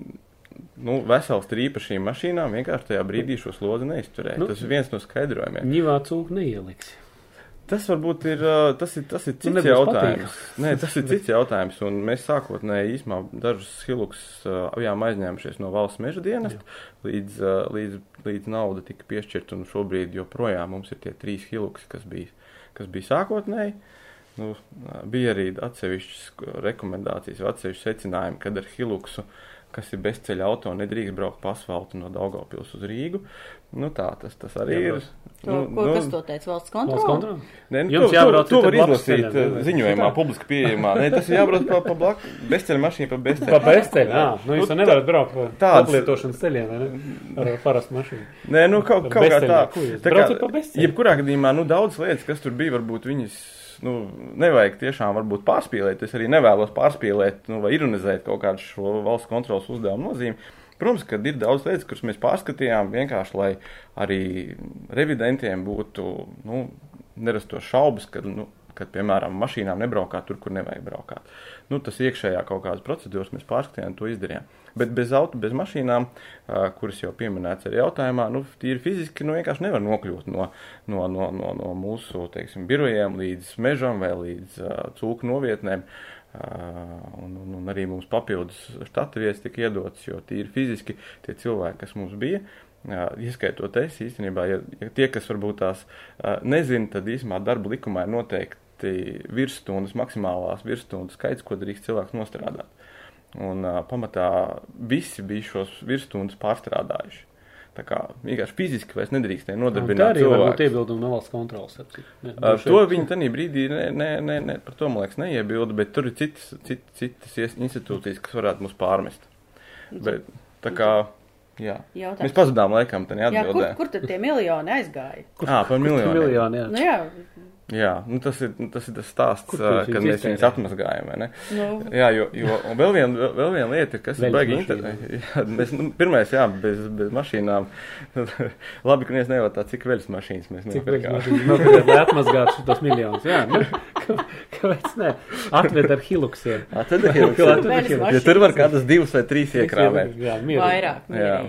nu, vesels trīpa šīm mašīnām vienkārši tajā brīdī šo slodzi neizturēja. Nu. Nu, tas ir viens no skaidrojumiem. Ņivā cūku neieliks. Tas varbūt ir, tas ir, tas ir cits nebūs jautājums. Nē, tas ir cits jautājums, un mēs sākotnēji īsumā dažus hiluks bijām aizņēmušies no valsts meža dienesta, līdz, līdz, līdz nauda tika piešķirta, un šobrīd joprojām mums ir tie trīs hiluks, kas bija, kas bija sākotnēji. Nu, bija arī atsevišķas rekomendācijas, vai atsevišķi secinājumi, kad ar hiluksu, kas ir bezceļa auto, nedrīkst braukt pa asfaltu no Daugavpils uz Rīgu. Nu tā, tas, tas arī Jā, ir. To, Nu, ko, nu, kas to teica? Valsts Valsts kontrole? Nē, nu, Jums to, jābrauc to, to var izlasīt ceļam, eh, ziņojumā, publiski pieejamā. Nē, tas ir jābrauc pa, pa blaku, bezceļa mašīna pa Pa bezceļa. jā. Nu, jūs Nu, jau nevarat braukt pa tāds- aplietošanas ceļiem, vai ne? Ar parastu mašīnu. Nē, nu kaut, kaut kā tā. tā kā, Braucat pa bezceļu? jebkurā gadījumā, nu daudz lietas, kas tur bija, varbūt viņas, nu, nevajag tiešām varbūt pārspīlēt. Es arī nevēlos pārspīlēt, nu, vai ironizēt kaut kādu šo valsts kontrolas uzdevumu nozīmi. Protams, ka ir daudz lietas, kuras mēs pārskatījām vienkārši, lai arī revidentiem būtu, nu, nerastos šaubas, ka, nu, kad, piemēram, mašīnām nebraukāt tur, kur nevajag braukāt. Nu, tas iekšējā kaut kādas procedūras mēs pārskatījām, to izdarījām. Bet bez auto, bez mašīnām, kuras jau pieminēts arī jautājumā, nu, tīri fiziski, nu, vienkārši nevar nokļūt no, no, no, no, no mūsu, teiksim, birojiem līdz mežam vai līdz uh, cūku novietnēm. Uh, un, un, un arī mums papildus štata vietas tika iedotas, jo tīri fiziski tie cilvēki, kas mums bija, uh, ieskaitot es īstenībā, ja, ja tie, kas varbūt tās uh, nezina, tad īstenībā darba likumā ir noteikti virsstundas, maksimālās virsstundas skaits, ko drīkst cilvēks nostrādāt. Un uh, pamatā visi bija šos virsstundas pārstrādājuši. Tā kā vienkārši fiziski vairs nedrīkstēja Tā nodarbināt arī var būt cilvēku. iebildumi no valsts kontrolas. Ne, Uh, to vien. viņi tajā brīdī ne, ne, ne, ne, par to, man liekas, neiebilda, bet tur ir citas, cit, citas institūcijas, kas varētu mums pārmest. Bet, tā kā, jā. Jautājums. Mēs pazudām laikam, tad Jā, kur, neatbildējām. kur tad tie miljoni aizgāja? Ā, par miljonu. Miljoni, jā. Nu jā, Jā, nu tas ir tas, ir tas stāsts, kad viņus mēs viņus iztērējat? atmazgājam, vai ne? nu, Jā, jo, jo un vēl viena vēl, viena lieta, kas ir baigi interesanti. Mēs, nu, pirmais, jā, bez, bez mašīnām. Labi, ka neviens nevaicā, cik veļas mašīnas mēs Cik nopirkām. lai atmazgātu šos miljonus? Jā, nu, kā- kāpēc ne? Atved ar hiluksiem. Atved ar hiluksiem. Ja tur var kādas divas vai trīs iekrāvēt. Jā, mierīgi. vairāk Jā.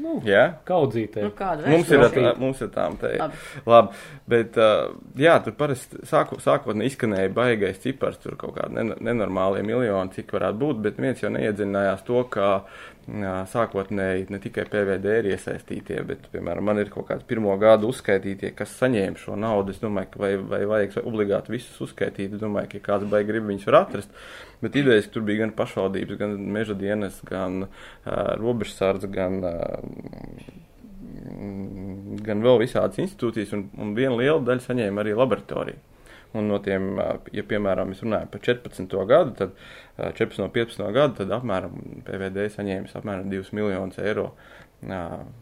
Nu, Jā? kaudzītē. Nu, Mums ir, tā, mums ir tām te. Labi. Labi, bet, uh, jā, tur parasti sāku, sākotnē izskanēja baigais cipars, tur kaut kādi nen- nenormālie miljoni, cik varētu būt, bet viens jau neiedziļinājās to, ka sākotnēji ne tikai PVD ir iesaistītie, bet, piemēram, man ir kaut kāds pirmo gadu uzskaitītie, kas saņēma šo naudu. Es domāju, ka vai, vai vajag obligāti visus uzskaitīt. Es domāju, ka ja kāds baigi grib viņus var atrast. Bet idejas tur bija gan pašvaldības, gan meža dienas, gan uh, robežsardze, gan uh, gan vēl visādas institūcijas, un, un viena liela daļa saņēma arī laboratoriju. Un no tiem, ja piemēram mēs runājam par 14. gadu, tad ā, 14. un 15. gadu, tad apmēram PVD saņēmis apmēram 2 miljonus eiro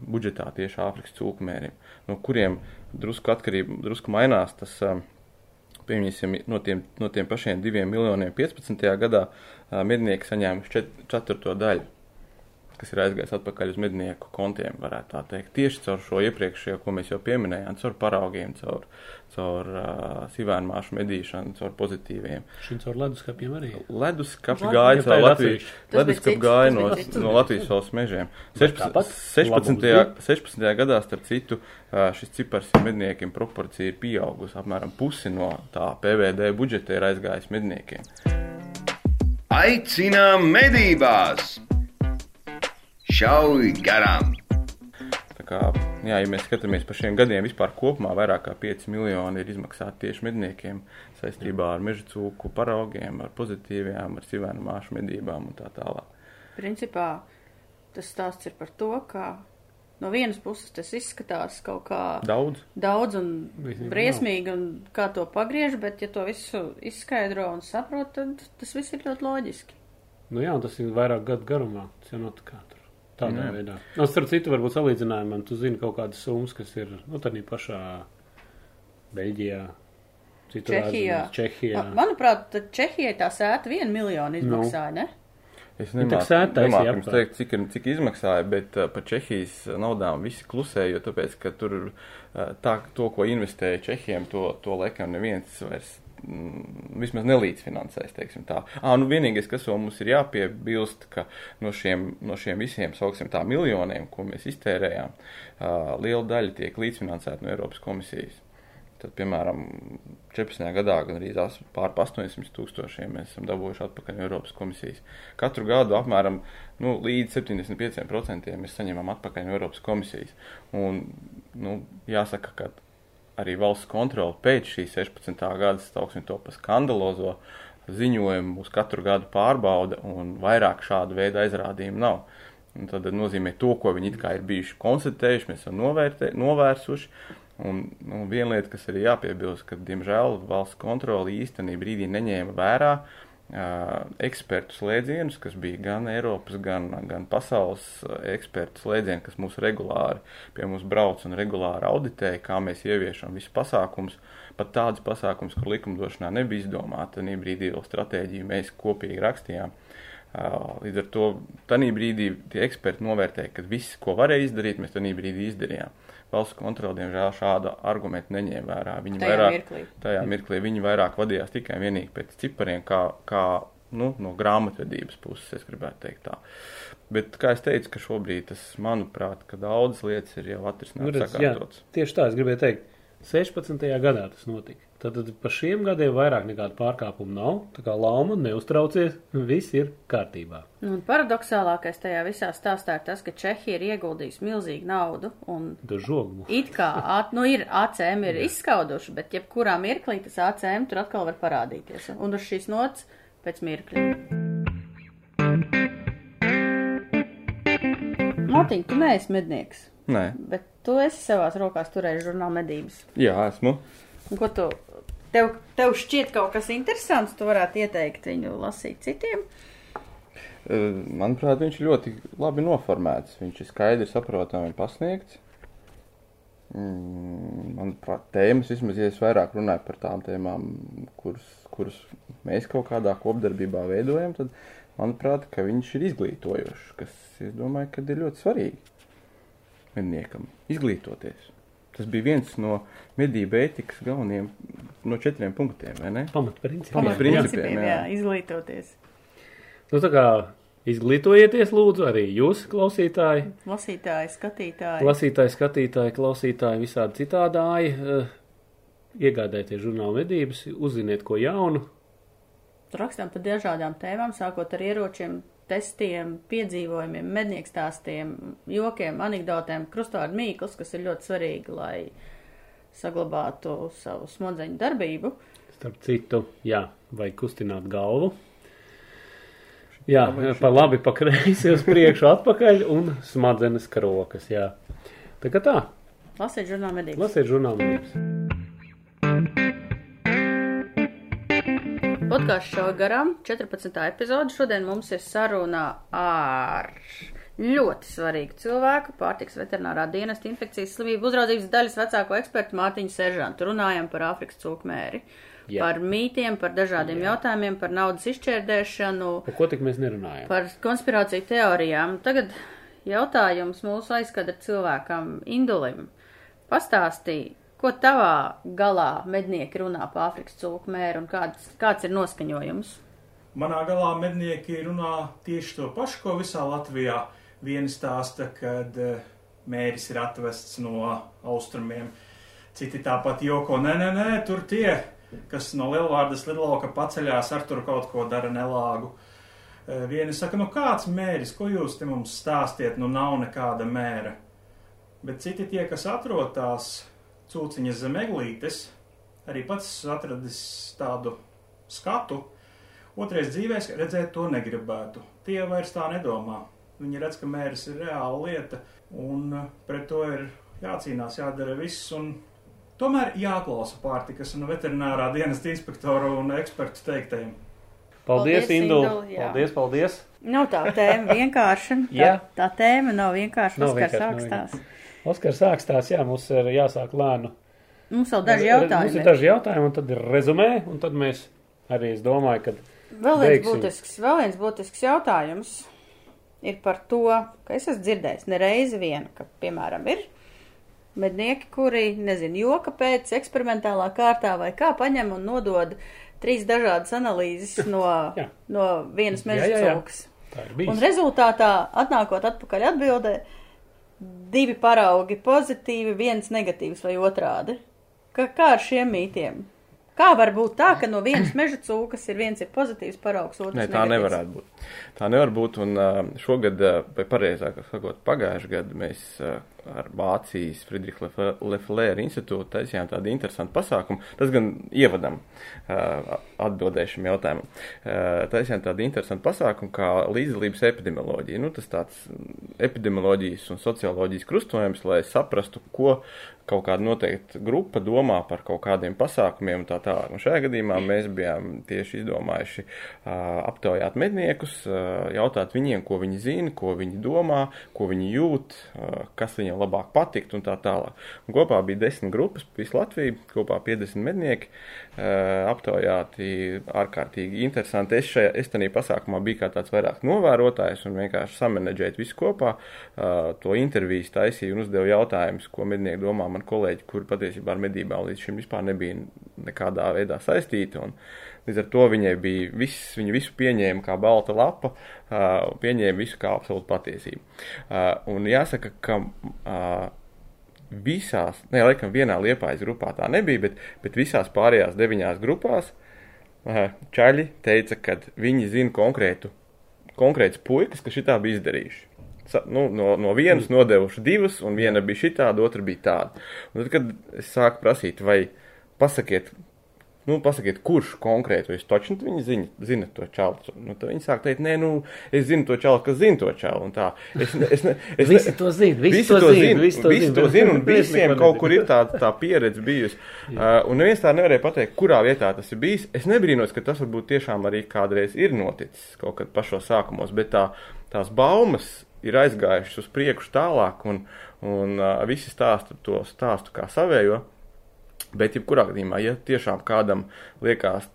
budžetā tieši Āfrikas cūku mērim, no kuriem drusku atkarība, drusku mainās tas. Pieņemsim, no tiem, no tiem pašiem diviem miljoniem 15. gadā mednieki saņēma ceturto daļu kas ir aizgājis atpakaļ uz mednieku kontiem, varētu tā teikt. Tieši caur šo iepriekšējo, ko mēs jau pieminējām, caur paraugiem, caur, caur uh, sīvēnmāšu medīšanu, caur pozitīviem. Šim caur leduskapiem arī. Leduskapi gāja caur bija leduskapi gāja no, no Latvijas valsts mežiem. tāpat 16. labums 16. 16. gadā, starp citu, šis cipars ir medniekiem proporcija ir pieaugusi. Apmēram pusi no tā PVD budžeta ir aizgājis medniekiem. Aicinām medībās! Šauj garām! Kā, jā, ja mēs skatāmies par šiem gadiem, vispār kopumā vairāk kā 5 miljoni ir izmaksāti tieši medniekiem saistībā ar meža cūku paraugiem, ar pozitīvajām, ar sivēnu māšu medībām un tā tālāk. Principā tas stāsts ir par to, ka no vienas puses tas izskatās kaut kā Daudz. daudz un Visiem briesmīgi, un kā to pagriež, bet ja to visu izskaidro un saprot, tad tas viss ir ļoti loģiski. Nu jā, un tas ir vairāk gadu garumā. Tas jau notika tur. Tādā Jā. veidā. No, starp citu, varbūt salīdzinājumam, tu zini kaut kādas summas, kas ir, nu, tādā pašā Beļģijā, Čehijā. ārzemēs, Čehijā. Ma- Manuprāt, Čehijai tā sēta vienu miljonu izmaksāja, ne? Es Viņa nemāku, jums teikt, cik, cik izmaksāja, bet uh, par Čehijas naudām visi klusēja, jo tāpēc, ka tur uh, tā, to, ko investēja Čehiem, to, to laikam neviens vairs vismaz nelīdzfinansēs. Ā, nu vienīgais, kas vēl mums ir jāpiebilst, ka no šiem, no šiem visiem, tā, miljoniem, ko mēs iztērējām, uh, liela daļa tiek līdzfinansēta no Eiropas komisijas. Tad, piemēram, 14. gadā gan arī pār pa 800 tūkstošiem mēs esam dabūjuši atpakaļ no Eiropas komisijas. Katru gadu apmēram nu, līdz 75% mēs saņemam atpakaļ no Eiropas komisijas. Un, nu, jāsaka, ka arī valsts kontrole pēc šī 16. gada, sauksim to pa skandalozo ziņojumu, mūs katru gadu pārbauda un vairāk šādu veidu aizrādījumu nav. Un tad nozīmē to, ko viņi ir bijuši konstatējuši, mēs esam novērtē, novērsuši. Un nu, viena lieta, kas arī jāpiebilst, ka, diemžēl, valsts kontrole īstenībā brīdī neņēma vērā uh, ekspertu slēdzienus, kas bija gan Eiropas, gan, gan pasaules ekspertu slēdzieni, kas mūs regulāri pie mums brauc un regulāri auditēja, kā mēs ieviešam visus pasākumus. Pat tādus pasākumus, kur likumdošanā nebija izdomāta, tad brīdī vēl stratēģiju mēs kopīgi rakstījām. Līdz ar to tajā brīdī tie eksperti novērtēja, ka viss, ko varēja izdarīt, mēs tajā brīdī izdarījām. Valsts kontrole, diemžēl, šādu argumentu neņēma vērā. Viņi Tajā vairāk, mirklī. tajā mirklī viņi vairāk vadījās tikai vienīgi pēc cipariem, kā, kā nu, no grāmatvedības puses, es gribētu teikt tā. Bet, kā es teicu, ka šobrīd tas, manuprāt, ka daudzas lietas ir jau Nu, atrisinātas, jā, sakārtotas. tieši tā, es gribēju teikt, 16. gadā tas notika. Tad, tad par šiem gadiem vairāk nekādu pārkāpumu nav. Tā kā lauma neuztraucies, viss ir kārtībā. Nu, paradoxālākais tajā visā stāstā ir tas, ka Čehija ir ieguldījusi milzīgu naudu un Tu žogmu. it kā, at, nu, ir ACM ir izskauduši, bet jebkurā mirklī tas ACM tur atkal var parādīties. Un uz šīs nots pēc mirkļa. Matiņ, tu neesi mednieks, Nē, bet tu esi savās rokās turējis žurnālu medības. jā, esmu. Un ko tu, tev, tev šķiet kaut kas interesants, tu varētu ieteikt viņu lasīt citiem? Eh, Manuprāt, viņš ir ļoti labi noformēts. Viņš ir skaidri saprotami pasniegts. Mm, Manuprāt, tēmas vismaz, ja es vairāk runāju par tām tēmām, kuras, kuras mēs kaut kādā kopdarbībā veidojam, tad manuprāt, ka viņš ir izglītojošs, kas, es domāju, ka ir ļoti svarīgi medniekam izglītoties. Tas bija viens no medību ētikas galvenajiem no četriem punktiem, vai ne? Pamatprincipi. Pamatprincipi. Pamatprincipiem, jā. jā, izglītoties. Nu, tā kā izglītojieties, lūdzu, arī jūs, klausītāji, Lasītāji, skatītāji. lasītāji, skatītāji, klausītāji, visādi citādāji. eh, Iegādājieties žurnālu medības, uzziniet ko jaunu. Rakstām par dažādām tēmām, sākot ar ieročiem, testiem, piedzīvojumiem, mednieku stāstiem, jokiem, anekdotēm, krustvārdu mīklas, kas ir ļoti svarīgi, lai saglabātu savu smadzeņu darbību. Starp citu, jā, vai kustināt galvu. Jā, pa labi, pa kreisi, uz priekšu, atpakaļ un smadzenes karokas. Jā. Tā kā tā, Lasiet žurnālu medības. lasiet žurnālu Podkāsts šauja garām, 14. epizode. Šodien mums ir saruna ar ļoti svarīgu cilvēku, pārtiks veterinārā dienesta infekcijas slimību uzraudzības daļas vecāko ekspertu Mārtiņu Seržantu. Runājam par Āfrikas cūkmēri, Jā. par mītiem, par dažādiem jautājumiem, par naudas izšķērdēšanu, Par ko tik mēs nerunājam? par konspirāciju teorijām. Tagad jautājums mūsu aizkadra cilvēkam Indulim. Pastāstīja, ko tavā galā mednieki runā par Āfrikas cūkmēru un kāds, kāds ir noskaņojums? Manā galā mednieki runā tieši to pašu, ko visā Latvijā. Vieni stāsta, ka mēris ir atvests no austrumiem, citi tāpat joko, nē, nē, nē, tur tie, kas no lielvārdas lidlauka paceļās, ar tur kaut ko dara nelāgu. Eh, Vieni saka, nu kāds mēris, ko jūs te mums stāstiet, nu nav nekāda mēra. Bet citi tie, kas atrod tās cūciņas zem eglītes, arī pats atradis tādu skatu, Otrais dzīvēs redzēt to negribētu. Tie vairs tā nedomā. Viņi redz, ka mēris ir reāla lieta, un pret to ir jācīnās, jādara viss. Tomēr jāklausa pārtikas un veterinārā dienas inspektoru un ekspertu teiktajiem. Paldies, Paldies, jā. Paldies, paldies! Nav tā tēma vienkārša. Tā, tā tēma nav vienkārša. Nav Oskars vienkārši, nav Oskars sākstās, jā, mums ir jāsāk lēnu. Mums vēl daži Mums jautājumi. ir daži jautājumi, un tad ir rezumē, un tad mēs arī, es domāju, ka Vēl viens Beigsim. būtisks, vēl viens būtisks jautājums ir par to, ka es esmu dzirdējis nereizi vien, ka, piemēram, ir mednieki, kuri, nezinu, joka pēc eksperimentālā kārtā vai kā paņem un nodod trīs dažādas analīzes no, no vienas meža cūkas. Un rezultātā, atnākot atpakaļ atbildē, divi paraugi pozitīvi, viens negatīvs vai otrādi. Kā, kā ar šiem mītiem? Kā var būt tā, ka no vienas meža cūkas ir viens ir pozitīvs paraugs, otrs Nē, tā negatīvs? nevarētu būt. Tā nevar būt, un šogad, vai pareizāk sakot, pagājušajā gadā mēs ar Vācijas Friedricha Leflēra institūtu taisījām tādu interesantu pasākumu. Tas gan ievadam atbildēšam jautājumam. Taisījām tādu interesantu pasākumu kā līdzdalības epidemioloģija. Nu, tas tāds epidemioloģijas un socioloģijas krustojums, lai saprastu, ko kaut kāda noteikta grupa domā par kaut kādiem pasākumiem un tā tālāk. Un šajā gadījumā mēs bijām tieši izdomājuši uh, aptaujāt medniekus, uh, jautāt viņiem, ko viņi zina, ko viņi domā, ko viņi jūt, uh, kas viņiem labāk patikt un tā tālāk. Un kopā bija desmit grupas, visu Latviju, kopā 50 mednieki uh, aptaujāti ārkārtīgi interesanti. Es šajā, es tenī pasākumā biju kā tāds vairāk novērotājs un vienkārši samanedžēt visu kopā, uh, to intervijas taisīju un uzdevu jautājumus, ko mednieki domā man kolēģi, kuri patiesībā ar medībām līdz šim vispār nebija nekādā veidā saistīti. Un līdz ar to viņai bija viss, viņa visu pieņēma kā balta lapa, pieņēma visu kā absolūtu patiesību. Un jāsaka, ka visās, ne, laikam vienā liepājas grupā tā nebija, bet, bet visās pārējās deviņās grupās čaļi teica, ka viņi zina konkrētu, konkrēts puikas, kas šitā bija izdarījuši. Nu, no, no vienas nodevuši divas, un viena bija šitāda, otra bija tāda. Un tad, kad es sāku prasīt, vai pasakiet, nu, pasakiet, kurš konkrēti, vai es točni viņi zina, zina to čalu, nu, tad viņi sāk teikt, nē, nu, es zinu to čalu, kas zina to čalu, un tā. Es, ne- es, ne- es, Visi to zina, visi Visi to zina, visi to zina, to bet zina, un visiem kaut kur ir tā, tā pieredze bijusi. Uh, un neviens tā nevarēja pateikt, kurā vietā tas ir bijis. Es nebrīnos, ka tas varbūt tiešām arī kādreiz ir noticis kaut kad pašos sākumos, bet tā, tās baumas ir aizgājušas uz priekšu tālāk, un, un uh, visi stāsta to stāstu kā savējo. Bet, jebkurā gadījumā, ja tiešām kādam liekas,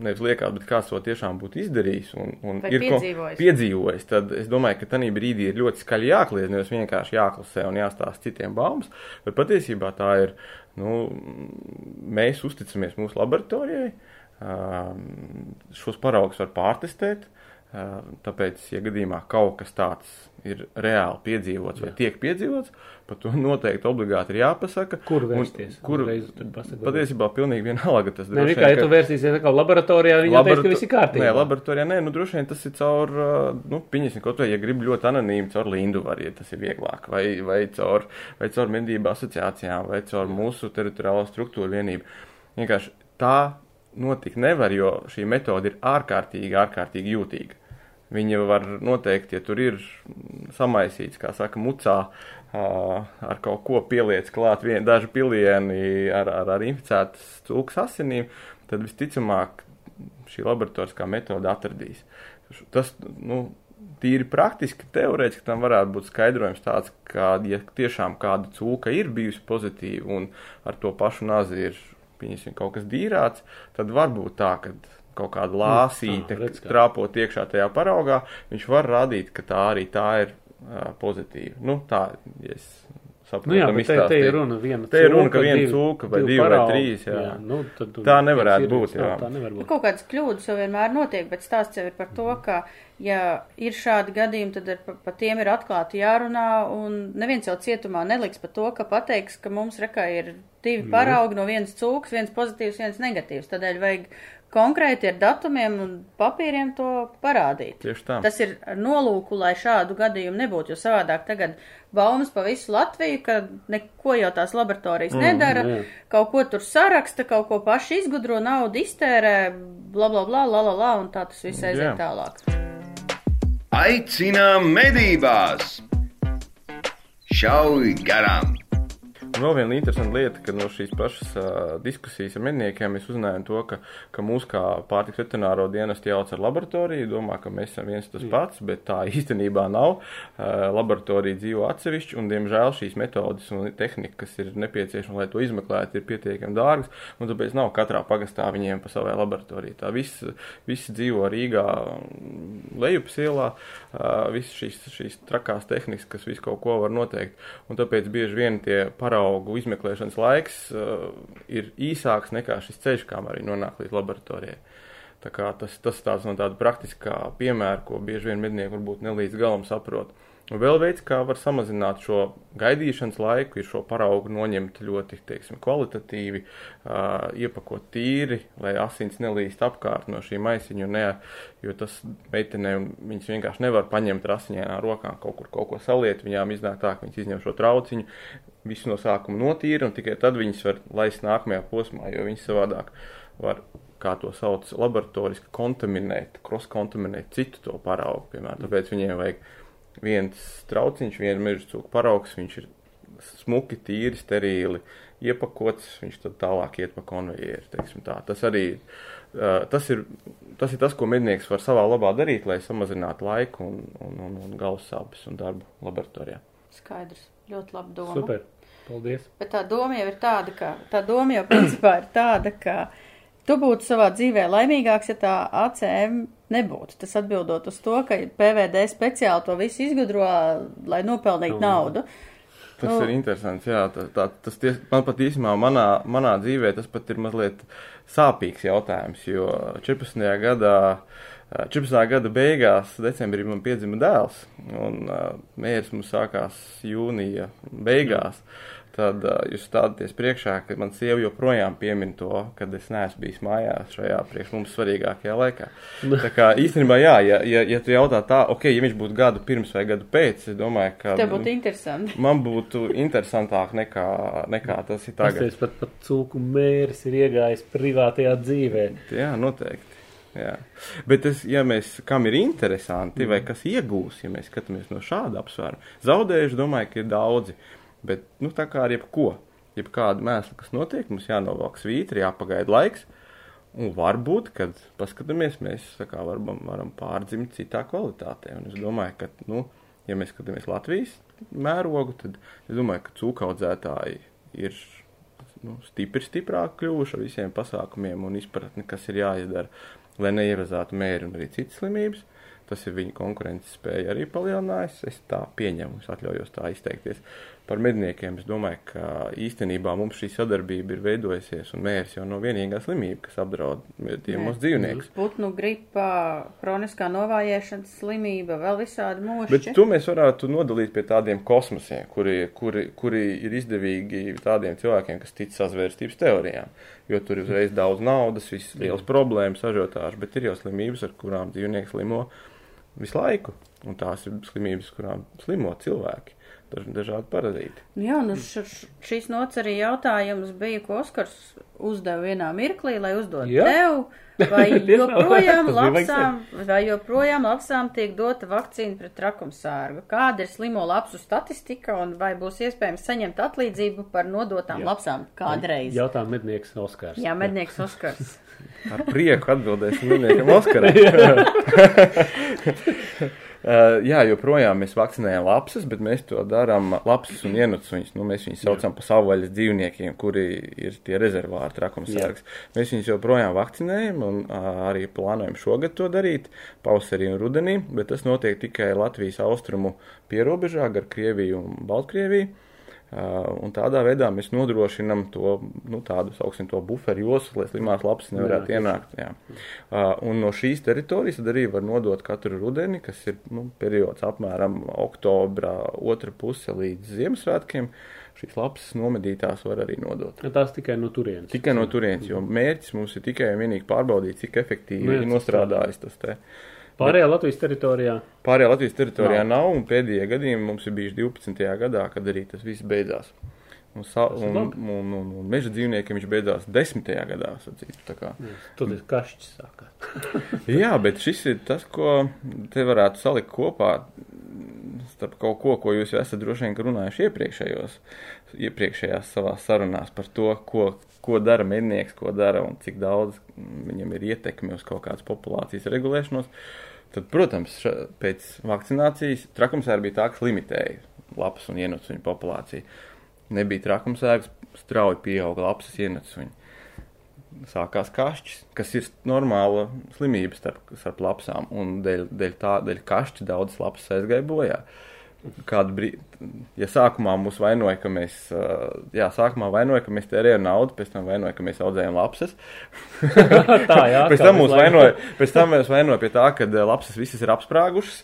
nevis liekas, bet kāds to tiešām būtu izdarījis un, un Vai ir ko- piedzīvojis. piedzīvojis, tad es domāju, ka tajā brīdī ir ļoti skaļi jākliedz, nevis vienkārši jāklusē un jāstāsta citiem baumas. Bet patiesībā tā ir, nu, mēs uzticamies mūsu laboratorijai, šos paraugus var pārtestēt. Uh, Tāpēc, ja gadījumā kaut kas tāds ir reāli piedzīvots vai tiek piedzīvots, par to noteikti obligāti ir jāpasaka. Kur Un vērsties? Kur Uzreiz tad pasaka, patiesībā pilnīgi vienalga tas droši vien, ja ka- tu vērsīsies atkal laboratorijā, viņi jau teiks, ka Laborato- viss ir kārtībā. Nē, laboratorijā nē, nu droši vien tas ir caur, uh, nu, pieņemsim kaut vai, ja grib ļoti anonīmi, caur Lindu var, ja tas ir vieglāk, vai, vai caur, vai caur medību asociācijām, vai caur mūsu teritoriālo struktūru vienību. Vienkārši tā notikt nevar, jo šī metode ir ārkārtīgi, ārkārtīgi jūtīga. Viņa var noteikt, ja tur ir samaisīts, kā saka, mucā, ar kaut ko pieliec klāt vien, daži pilieni ar, ar, ar inficētas cūkas asinīm, tad visticamāk šī laboratoriskā metode atradīs. Tas, nu, tīri praktiski, teorētiski tam varētu būt skaidrojums tāds, ka, ja tiešām kāda cūka ir bijusi pozitīva un ar to pašu nazi ir, pieņemsim, kaut kas dīrāts, tad var būt tā, ka kaut kāda lāsīte, tā, redz kā. trāpot iekšā tajā paraugā, viņš var rādīt, ka tā arī tā ir uh, pozitīva. Nu, tā, es saprotu, Nu jā, bet te, te ir runa viena Te ir runa, ka cūka, viena cūka vai divi vai trīs, jā. nu, tad, Tā nevarētu būt, jā. Tā nevar būt. Kaut kādas kļūdas jau vienmēr notiek, bet stāsts jau ir par to, ka, ja ir šādi gadījumi, tad ar, pa, pa tiem ir atklāti jārunā, un neviens jau cietumā neliks par to, ka pateiks, ka mums rekā ir divi Mhm. paraugi no vienas cūkas, viens pozitīvs, viens negatīvs. Tādēļ vajag konkrēti ar datumiem un papīriem to parādīt. Tieši tā. Tas ir nolūku, lai šādu gadījumu nebūtu, jo savādāk tagad baumas pa visu Latviju, ka neko jau tās laboratorijas mm, nedara, jā. kaut ko tur saraksta, kaut ko paši izgudro, naudu iztērē, bla bla bla, la la la, un tā tas viss aiziet Jā. tālāk. Aicinām medībās! Šauj garām! Un vēl viena interesanta lieta, ka no šīs pašas uh, diskusijas ar medniekiem mēs uzzinājām to, ka, ka mūs kā pārtiks veterināro dienestu jauc ar laboratoriju, domā, ka mēs esam viens tas pats, bet tā īstenībā nav. Uh, laboratorija dzīvo atsevišķi, un diemžēl šīs metodas un tehnika, kas ir nepieciešama, lai to izmeklētu, ir pietiekami dārgas, un tāpēc nav katrā pagastā viņiem pa savai laboratoriju. Tā viss, viss dzīvo Rīgā lejupas ielā, uh, visas šīs, šīs trakās tehnikas, kas visu kaut ko var noteikt, un tāpēc bieži vien tie paraugi paraugu izmeklēšanas laiks uh, ir īsāks nekā šis ceļš, kā arī nonāk līdz laboratorijai. Tā kā tas, tas tāds no tāda praktiskā piemēra, ko bieži vien mednieki varbūt nelīdz galam saprot. Un vēl veids, kā var samazināt šo gaidīšanas laiku, ir šo paraugu noņemt ļoti teiksim, kvalitatīvi, uh, iepakot tīri, lai asins nelīst apkārt no šī maisiņa, ne, jo tas meitenēm viņas vienkārši nevar paņemt ar asiņainā rokām kaut kur kaut ko saliet, viņām iznāk tā, ka viņas izņem šo trauciņu, visu no sākuma notīra, un tikai tad viņas var laist nākamajā posmā, jo viņas savādāk var kā to sauc, laboratoriski kontaminēt, cross-kontaminēt citu to paraugu, piemēram. Tāpēc viņiem vajag viens trauciņš, viena meža cūka paraugs, viņš ir smuki, tīri, sterīli iepakots, viņš tad tālāk iet pa konvejeru. Tas arī, tas ir, tas ir tas, ko mednieks var savā labā darīt, lai samazinātu laiku un, un, un, un galvas sāpes un darbu laboratorijā. Skaidrs, ļoti labi doma. Super, paldies. Bet tā doma jau ir tāda, ka, tā doma jau principā ir tāda, ka tu būtu savā dzīvē laimīgāks, ja tā ACM nebūtu. Tas atbildot uz to, ka PVD speciāli to visu izgudro, lai nopelnītu naudu. Tas nu, ir interesants, jā. Tā, tā, tas ties, man pat īsumā manā, manā dzīvē tas pat ir mazliet sāpīgs jautājums, jo 14. gadā, 14. gada beigās, decembrī man piedzima dēls, un uh, mērs mums sākās jūnija beigās. Tad uh, jūs stādaties priekšā, ka man sieva joprojām piemin to, kad es neesmu bijis mājās šajā priekš mums svarīgākajā laikā. Tā kā īstenībā, jā, ja, ja, ja tu jautā tā, ok, ja viņš būtu gadu pirms vai gadu pēc, es domāju, ka. Tev būtu interesanti. Man būtu interesantāk nekā, nekā tas ir tagad. Tas pat, pat cūku mērs ir iegājis privātajā dzīvē. Jā, noteikti. Jā. Bet, tas, ja mēs, kam ir interesanti, mm. vai kas iegūs, ja mēs skatāmies no šāda apsvēruma, zaudējuši, domāju, ka ir daudzi. Bet, nu, tā kā ar jebko, jebkādu mēslu, kas notiek, mums jānovelk svītri, jāpagaida laiks. Un varbūt, kad paskatāmies, mēs kā, varam, varam pārdzimt citā kvalitātē. Un es domāju, ka, nu, ja mēs skatāmies Latvijas mērogu, tad es domāju, ka cūkaudzētāji ir nu, stipri stiprāk kļuvuši ar visiem pasākumiem un izpratni, kas ir jāizdara, lai neierazātu mēri un arī citas slimības. Tas ir viņa konkurences spēja arī palielinājusi. Es tā pieņemu, es atļaujos tā izteikties par medniekiem. Es domāju, ka īstenībā mums šī sadarbība ir veidojusies, un mērs jau nav vienīgā slimība, kas apdraud mūsu dzīvniekus. Putnu gripa, kroniskā novājēšanas slimība, vēl visādi mūži. Bet to mēs varētu nodalīt pie tādiem kosmosiem, kuri, kuri, kuri ir izdevīgi tādiem cilvēkiem, kas tic sazvērstības teorijām. Jo tur ir uzreiz daudz naudas, visas lielas problēmas, ažiotāžas, bet ir jau slimības, ar kurām dzīvnieks slimo visu laiku. Un tās ir slimības, kurām slimo cilvēki dažādi paradīti. Nu jā, nu š, šīs nots arī jautājums bija, ko Oskars uzdeva vienā mirklī, lai uzdod jā. tev. Vai joprojām, lapsām, vai joprojām lapsām tiek dota vakcīna pret trakumsārgu? Kāda ir slimo lapsu statistika un vai būs iespējams saņemt atlīdzību par nodotām jā. lapsām kādreiz? Jautā mednieks Oskars. Jā, mednieks Oskars. Ar prieku atbildēsim medniekam Oskaram. Uh, jā, joprojām mēs vakcinējam lapsas, bet mēs to darām lapsas un ienucus viņus. Nu, mēs viņus saucam par savvaļas dzīvniekiem, kuri ir tie rezervāri trakumsargs. Mēs viņus joprojām vakcinējam un uh, arī plānojam šogad to darīt, pavasarī un rudenī, bet tas notiek tikai Latvijas austrumu pierobežā gar Krieviju un Baltkrieviju. Uh, un tādā veidā mēs nodrošinām to, nu, tādu, sauksim, to buferu joslu, lai slimās lapas nevarētu jā, ienākt. Jā. Uh, un no šīs teritorijas arī var nodot katru rudeni, kas ir, nu, periods apmēram oktobra otra puse līdz Ziemassvētkiem. Šīs lapas nomedītās var arī nodot. Ja tās tikai no turienes. Tikai no turienes, jo mērķis mums ir tikai un vienīgi pārbaudīt, cik efektīvi ir nostrādājis tas te. Uh, Pārējā Latvijas teritorijā? Pārējā Latvijas teritorijā nav, nav un pēdējie gadījumi mums ir bijuši 12. gadā, kad arī tas viss beidzās. Un, sa, ir un, labi. un, un, un meža dzīvniekiem viņš beidzās desmitajā gadā. Tur tas kašķis sākās. Jā, bet šis ir tas, ko te varētu salikt kopā starp kaut ko, ko jūs esat droši vien runājuši iepriekšējos, iepriekšējās savās sarunās par to, ko, ko dara mednieks, ko dara un cik daudz viņam ir ietekme uz kaut kādas populācijas regulēšanos. Tad, protams, ša, pēc vakcinācijas trakumsēra bija tā, kas limitēja lapas un ienucu viņu populāciju. Nebija trakumsēgas, strauji pieauga lapas ienucu viņu sākās kašķis, kas ir normāla slimība starp, starp lapsām, un dēļ, dēļ tā, dēļ kašķa daudzas lapas aizgāja bojā. Kādu brīdi, ja sākumā mūs vainoja, ka mēs, jā, sākumā vainoja, ka mēs tērējam naudu, pēc tam vainoja, ka mēs audzējam lapsas. Tā, jā. pēc tam mūs vainoja, pēc tam mūs vainoja pie tā, ka ā, lapsas visas ir apsprāgušas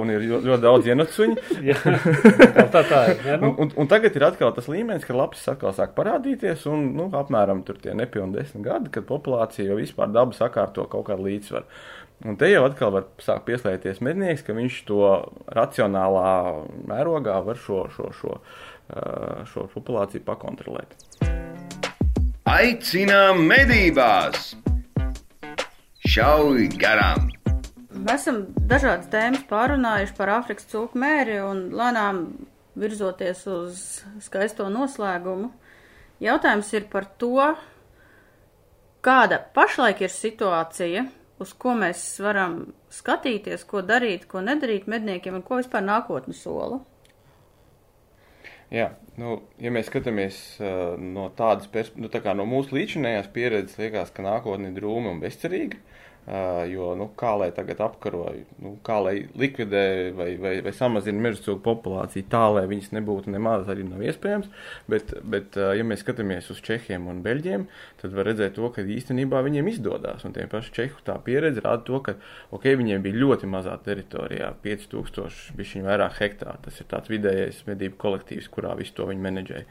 un ir ļoti, daudz ienucuņu. Jā, tā, tā, ir. Ne, Un, nu, un, un tagad ir atkal tas līmenis, ka lapas atkal sāk parādīties, un nu, apmēram tur tie nepilni desmit gadi, kad populācija jau vispār daba sakārto kaut kādu līdzsvaru. Un te jau atkal var sākt pieslēgties mednieks, ka viņš to racionālā mērogā var šo, šo, šo, ā, šo populāciju pakontrolēt. Aicinām medībās! Šauj garām! Mēs esam dažādas tēmas pārunājuši par Āfrikas cūku mēri un lēnām virzoties uz skaisto noslēgumu. Jautājums ir par to, kāda pašlaik ir situācija, uz ko mēs varam skatīties, ko darīt, ko nedarīt medniekiem un ko vispār nākotne sola. Jā, nu, ja mēs skatāmies uh, no tādas perspektīvas, nu, tā kā no mūsu līdzinājās pieredzes, liekas, ka nākotne ir drūma un bezcerīga. Jo, nu, kā lai tagad apkaro, nu, kā lai likvidē vai, vai, vai samazina meža cūku populāciju tā, lai viņas nebūtu nemaz arī nav iespējams. Bet, bet ja mēs skatāmies uz Čehiem un Beļģiem, tad var redzēt to, ka īstenībā viņiem izdodas. Un tie paši Čehu tā pieredze rāda to, ka, ok, viņiem bija ļoti mazā teritorijā, 5000, bišķiņ vairāk hektāru. Tas ir tāds vidējais medību kolektīvs, kurā visu to viņi menedžēja.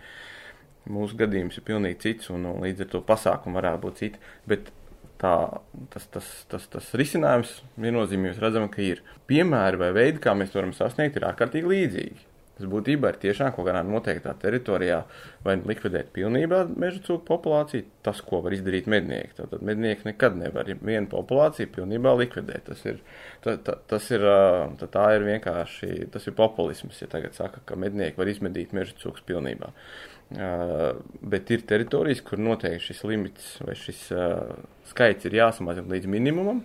Mūsu gadījums ir pilnīgi cits, un, un līdz ar to pasākumu varētu būt citi. Bet tā, tas, tas, tas, tas risinājums viennozīmīgi redzam, ka ir piemēri vai veidi, kā mēs to varam sasniegt, ir ārkārtīgi līdzīgi. Tas būtībā ir tiešām kaut kādā noteiktā teritorijā vai likvidēt pilnībā meža cūku populāciju, tas, ko var izdarīt mednieki. Tātad mednieki nekad nevar vienu populāciju pilnībā likvidēt. Tas ir, ta, ta, tas ir, ta, tā ir vienkārši, tas ir populisms, ja tagad saka, ka mednieki var izmedīt meža cūkus pilnībā. Uh, bet ir teritorijas, kur noteikti šis limits vai šis uh, skaits ir jāsamazina līdz minimumam.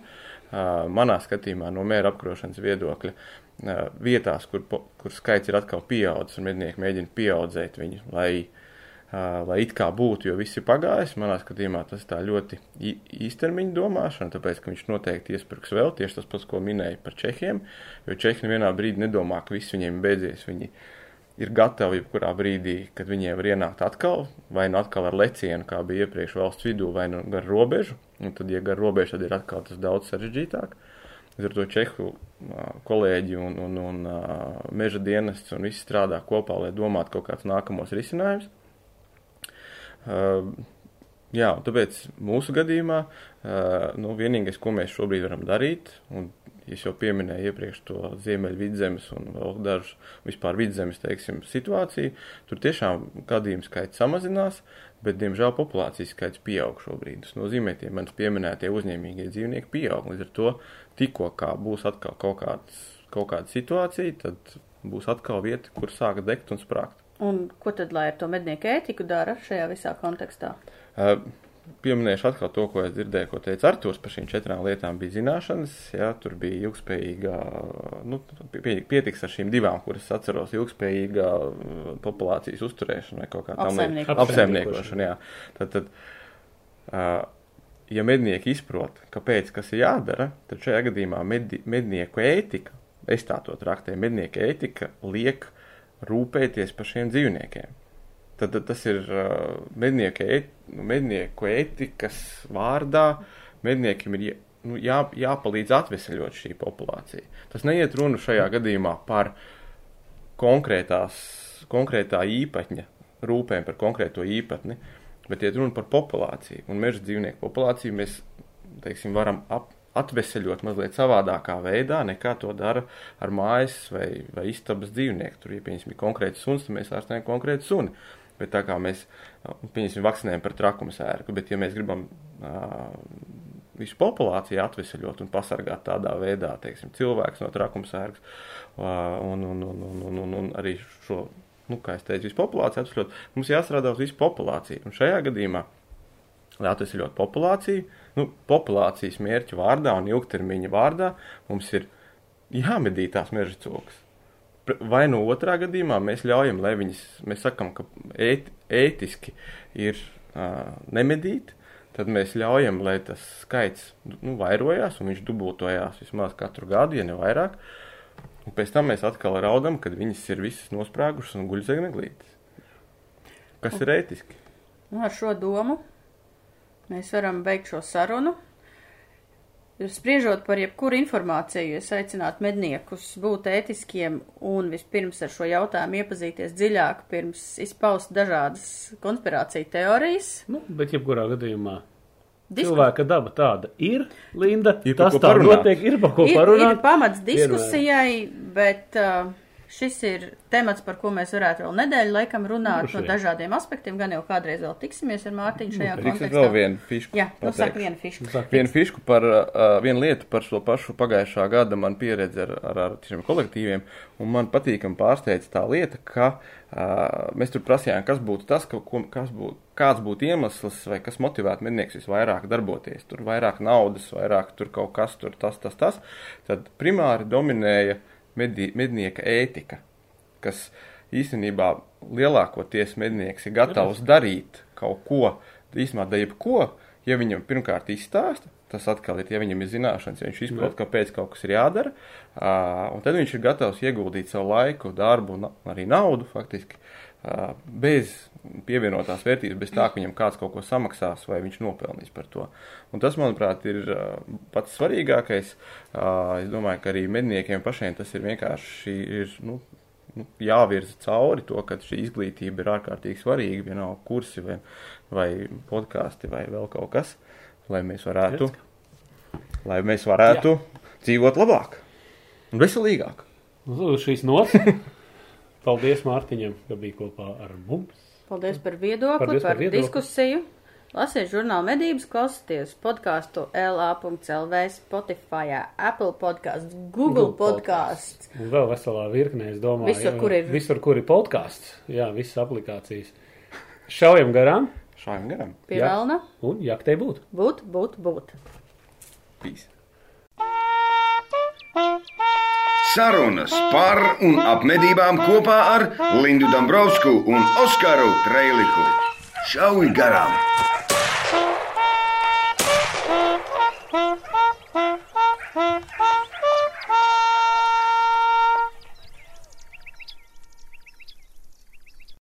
Uh, manā skatījumā, no mēra apkarošanas viedokļa, uh, vietās, kur, kur skaits ir atkal pieaudzis un mednieki mēģina pieaudzēt viņu, lai, uh, lai it kā būtu, jo viss ir pagājis. Manā skatījumā tas tā ļoti īstermiņa domāšana, tāpēc, ka viņš noteikti iespirks vēl tieši tas pats, ko minēja par Čehiem, jo Čehi nevienā brīdī nedomā, ka viss viņiem beidzies. Viņi ir gatavi jebkurā brīdī, kad viņiem var ienākt atkal, vai nu atkal ar lecienu, kā bija iepriekš valsts vidū, vai nu gar robežu. Un tad, ja gar robežu, tad ir atkal tas daudz sarežģītāk. Līdz ar to čehu kolēģi un, un, un meža dienests un visi strādā kopā, lai domātu kaut kāds nākamos risinājums. Jā, tāpēc mūsu gadījumā nu, vienīgais, ko mēs šobrīd varam darīt, un es jau pieminēju iepriekš to ziemeļu vidzemes un vēl dažu vispār vidzemes, teiksim, situāciju, tur tiešām gadījumu skaits samazinās, bet, diemžēl, populācijas skaits pieaug šobrīd. Tas nozīmē, tie manis pieminētie uzņēmīgie dzīvnieki pieaug. Līdz ar to tikko būs atkal kaut, kāds, kaut kāda situācija, tad būs atkal vieta, kur sāk degt un sprākt. Un ko tad, lai ar to mednieku ētiku dara šajā visā kontekstā? Uh, Pieminēšu atkal to, ko es dzirdēju, ko teica Arthurs par šīm četrām lietām. Bija zināšanas, jā, tur bija ilgspējīga, nu, pie- pietiks ar šīm divām, kuras atceros, ilgspējīga populācijas uzturēšana vai kaut kā tam Apsaimniekošana. Tad, tad, uh, ja mednieki izprot, kāpēc kas ir jādara, tad šajā gadījumā medi, mednieku ētika, es tā to traktēju, mednieku ētika liek rūpēties par šiem dzīvniekiem. Tad, tad tas ir uh, mednieku, ēt, nu, mednieku ētikas vārdā. Medniekiem ir nu, jā, jāpalīdz atvesaļot šī populācija. Tas neiet runa šajā gadījumā par konkrētās, konkrētā īpatņa rūpēm par konkrēto īpatni, bet iet runa par populāciju. Un meža dzīvnieku populāciju mēs teiksim, varam ap, atveseļot mazliet savādākā veidā, nekā to dara ar mājas vai, vai istabas dzīvnieku. Tur, ja piemēram, ir konkrēts suns, tad mēs ārstējam konkrētu suni. Bet tā kā mēs, pieņemsim, vakcinējam par trakumu sērgu, bet ja mēs gribam uh, visu populāciju atvesaļot un pasargāt tādā veidā, teiksim, cilvēks no trakuma sērgas un, un, un, un, un, un, un arī šo, nu, kā es teicu, visu populāciju atvesaļot, mums jāstrādā uz visu populāciju. Un šajā gadījumā, lai atvesaļot populāciju, nu, populācijas mērķu vārdā un ilgtermiņa vārdā mums ir jāmedī tās meža cūkas. Vai no otrā gadījumā mēs ļaujam, lai viņas, mēs sakam, ka ēt, ētiski ir uh, nemedīt, tad mēs ļaujam, lai tas skaits nu, vairojās un viņš dubultojās vismaz katru gadu, ja ne vairāk. Un pēc tam mēs atkal raudam, kad viņas ir visas nosprāgušas un guļ zem neglītes. Kas ir ētiski? Nu, ar šo domu mēs varam beigt šo sarunu. Spriežot par jebkuru informāciju, es aicinātu medniekus būt ētiskiem un vispirms ar šo jautājumu iepazīties dziļāk, pirms izpaust dažādas konspirāciju teorijas. Nu, bet jebkurā gadījumā Disku... Cilvēka daba tāda ir, Linda. Ir tas tā parunāt. notiek, ir par ko ir, parunāt. ir pamats diskusijai, bet uh, šis ir temats, par ko mēs varētu vēl nedēļu laikam runāt Droši no dažādiem aspektiem. Gan jau kādreiz vēl tiksimies ar Mārtiņu šajā Drīkst kontekstā. vēl vienu fišku. Jā, nu saka vienu fišku. Saka, Vienu fišku par uh, vienu lietu par šo pašu pagājušā gada man pieredze ar, ar, ar šiem kolektīviem, un man patīkam pārsteidz tā lieta, ka uh, mēs tur prasījām, kas būtu tas, ka, ko, kas būtu, kāds būtu iemesls vai kas motivētu mednieks visvairāk darboties. Tur vairāk naudas, vairāk tur kaut kas, tur tas, tas, tas. Tad primāri dominēja medi, mednieka ētika, kas īstenībā lielākoties mednieks ir gatavs darīt kaut ko, īstenībā da jebko, ja viņam pirmkārt izstāsta, tas atkal ir, ja viņam ir zināšanas, ja viņš izprot, kāpēc kaut kas ir jādara, uh, un tad viņš ir gatavs ieguldīt savu laiku, darbu un arī naudu faktiski, bez pievienotās vērtības, bez tā, ka viņam kāds kaut ko samaksās vai viņš nopelnīs par to. Un tas, manuprāt, ir pats svarīgākais. Es domāju, ka arī medniekiem pašiem tas ir vienkārši ir, nu, nu, jāvirza cauri to, ka šī izglītība ir ārkārtīgi svarīga, vienalga kursi vai, vai podkāsti vai vēl kaut kas, lai mēs varētu, lai mēs varētu Jā. dzīvot labāk un veselīgāk. Nu, šīs nots. Paldies Mārtiņam, ka bija kopā ar mums. Paldies par viedokli, Paldies par par viedokli. diskusiju. Lasiet žurnālu medības, klausieties podkāstu LA.CLV, Spotify, Apple podkāsts, Google, Google podkāsts. Un vēl veselā virknē, es domāju, Visur, jā, kur ir- Visur, kur ir podkāsts. Jā, visas aplikācijas. Šaujam garām Šājam garam. Pie. Velna un jaktē būt. būt, būt, būt. Peace. Sarunas par un ap medībām kopā ar Lindu Dabrovsku un Oskaru Trēliku. Šaujiet garām!